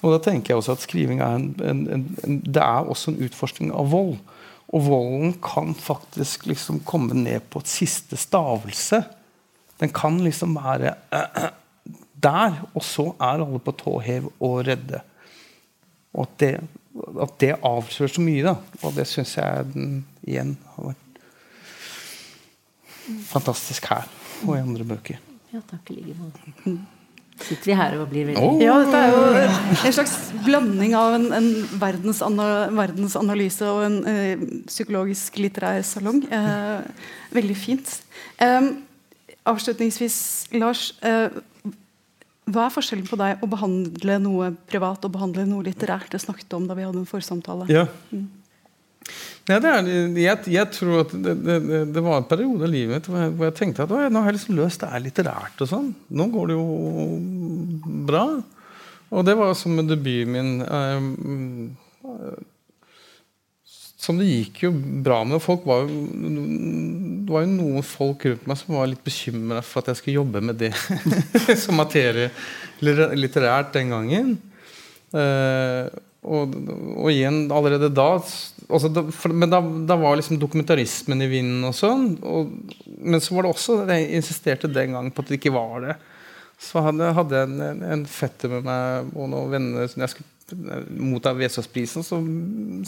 Og da tenker jeg også at skriving er en, en, en, det er også en utforskning av vold. Og volden kan faktisk liksom komme ned på et siste stavelse. Den kan liksom være *clears throat* der, og så er alle på tå hev og redde. Og at det, at det avslører så mye, da. Og det syns jeg den, igjen har vært fantastisk her og i andre bøker. Ja, takk i like måte. Sitter vi her og blir veldig oh. Ja, dette er jo en slags blanding av en, en verdensanalyse og en ø, psykologisk litterær salong. Eh, veldig fint. Eh, avslutningsvis, Lars. Eh, hva er forskjellen på deg å behandle noe privat og behandle noe litterært? Det snakket om da vi hadde en forsamtale. Ja. Mm. Ja, er, jeg, jeg, tror at det, det, det, var en periode i livet mitt hvor jeg, hvor jeg tenkte at nå har jeg liksom løst det er litterært. og sånn. Nå går det jo bra. Og det var som med debuten min. Eh, som det gikk jo bra med. Folk var jo, det var jo noen folk rundt meg som var litt bekymra for at jeg skulle jobbe med det *laughs* som materie litterært den gangen. Eh, og, og, igjen, allerede da, altså Men da, da, var liksom dokumentarismen i vinden og sånn. Og, men så var det også Jeg insisterte den gangen på at det ikke var det. Så hadde jeg en, en, fetter med meg og noen venner som jeg skulle motta Vesaasprisen, så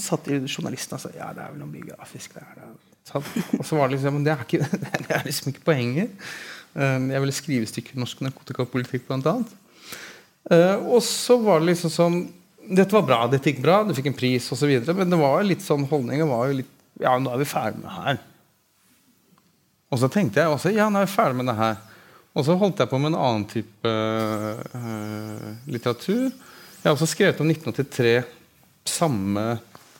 satt journalisten og sa ja, det er vel noe biografisk. Er det. Og så var det liksom det er, ikke, *laughs* det er liksom ikke poenget. Um, jeg ville skrive stykker norsk narkotikapolitikk, blant annet. Uh, og så var det liksom sånn dette var bra, dette gikk bra, du fikk en pris osv. Men det var litt sånn holdningen var jo litt Ja, nå er vi ferdig med det her. Og så tenkte jeg også ja, nå er vi ferdig med det her. Og så holdt jeg på med en annen type uh, litteratur. Jeg har også skrevet om 1983 samme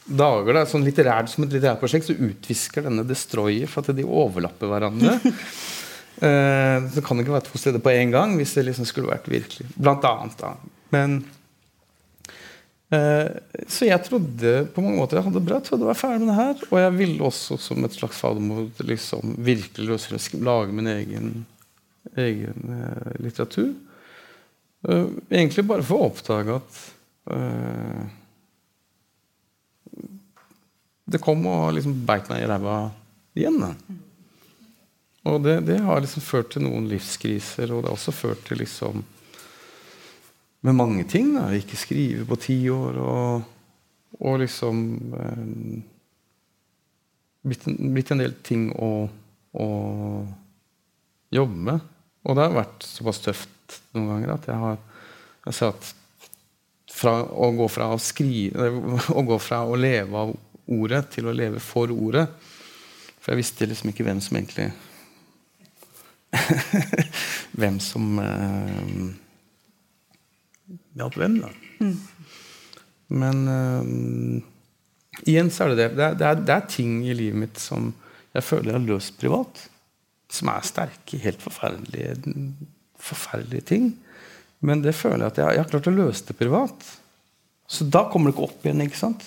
dager. Da, sånn litterært, som et litterært prosjekt så utvisker denne Destroyer for at de overlapper hverandre. *laughs* Eh, så kan det ikke være to steder på én gang hvis det liksom skulle vært virkelig. Blant annet, da. Men eh, Så jeg trodde på mange måter jeg hadde det bra. Jeg trodde jeg var ferdig med det her. Og jeg ville også som et slags fadermord liksom, virkelig løse, lage min egen, egen eh, litteratur. Eh, egentlig bare for å oppdage at eh, det kom og liksom beit meg i ræva igjen. Og det, det, har liksom ført til noen livskriser, og det har også ført til liksom Med mange ting. da, Ikke skrive på ti år, og, og liksom eh, blitt, en, blitt, en, del ting å, å, jobbe med. Og det har vært såpass tøft noen ganger at jeg har jeg ser at fra å gå fra å skrive å gå fra å leve av ordet til å leve for ordet For jeg visste liksom ikke hvem som egentlig *laughs* hvem som eh, hjalp hvem, da. Mm. Men eh, igjen så er det det. Det er, det, er, det er, ting i livet mitt som jeg føler jeg har løst privat. Som er sterke, helt forferdelige, forferdelige ting. Men det føler jeg at jeg, jeg har klart å løse det privat. Så da kommer det ikke opp igjen. ikke sant?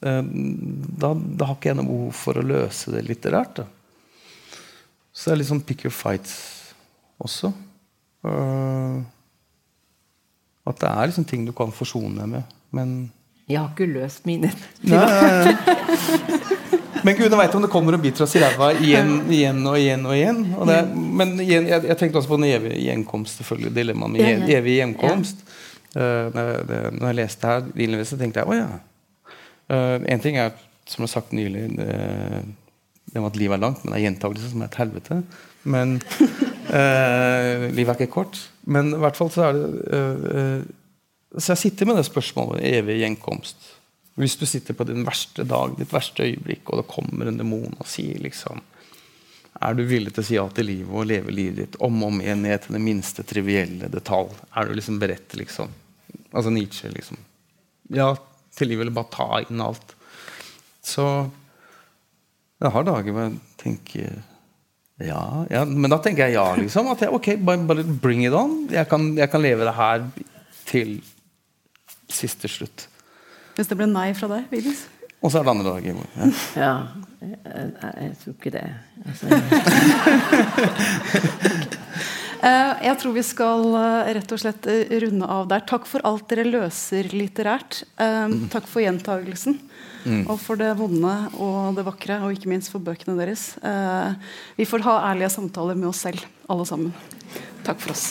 Uh, da, da, har ikke jeg noe behov for å løse det litterært. da. Så det er litt sånn pick your fights også. Uh, at det er liksom ting du kan forsone deg med, men Jeg har ikke løst mine. *laughs* men gudene veit om det kommer og biter oss i ræva igjen, igjen og igjen. og igjen. Og det, men igjen, jeg, jeg, tenkte også på den evige gjenkomst, selvfølgelig. Dilemmaet med evig gjenkomst. Uh, når, det, når, jeg leste her, så tenkte jeg å ja. Uh, en ting er, som jeg har sagt nylig det, det med at livet er langt, men det er gjentakelse som er et helvete. Men uh, *laughs* livet er ikke kort. Men i hvert fall så er det eh, Så jeg sitter med det spørsmålet evig gjenkomst. Hvis du sitter på din verste dag, ditt verste øyeblikk, og det kommer en demon og sier liksom Er du villig til å si ja til livet og leve livet ditt om og om igjen ned til den minste trivielle detalj? Er du liksom beredt, liksom? Altså Nietzsche, liksom. Ja til livet, eller bare ta inn alt. Så jeg har dager hvor jeg tenker ja, ja, Men da tenker jeg ja, liksom. At jeg, ok, bare, bare bring it on. Jeg kan, jeg kan, leve det her til siste slutt. Hvis det ble nei fra deg, Vigdis? Og så er det andre dager. Ja, ja jeg, jeg, jeg, tror ikke det. Altså, *laughs* eh, jeg tror vi skal eh, rett og slett eh, runde av der. Takk for alt dere løser litterært. Takk for gjentagelsen. Mm. Og for det vonde og det vakre, og ikke minst for bøkene deres. Eh, vi får ha ærlige samtaler med oss selv, alle sammen. Takk for oss.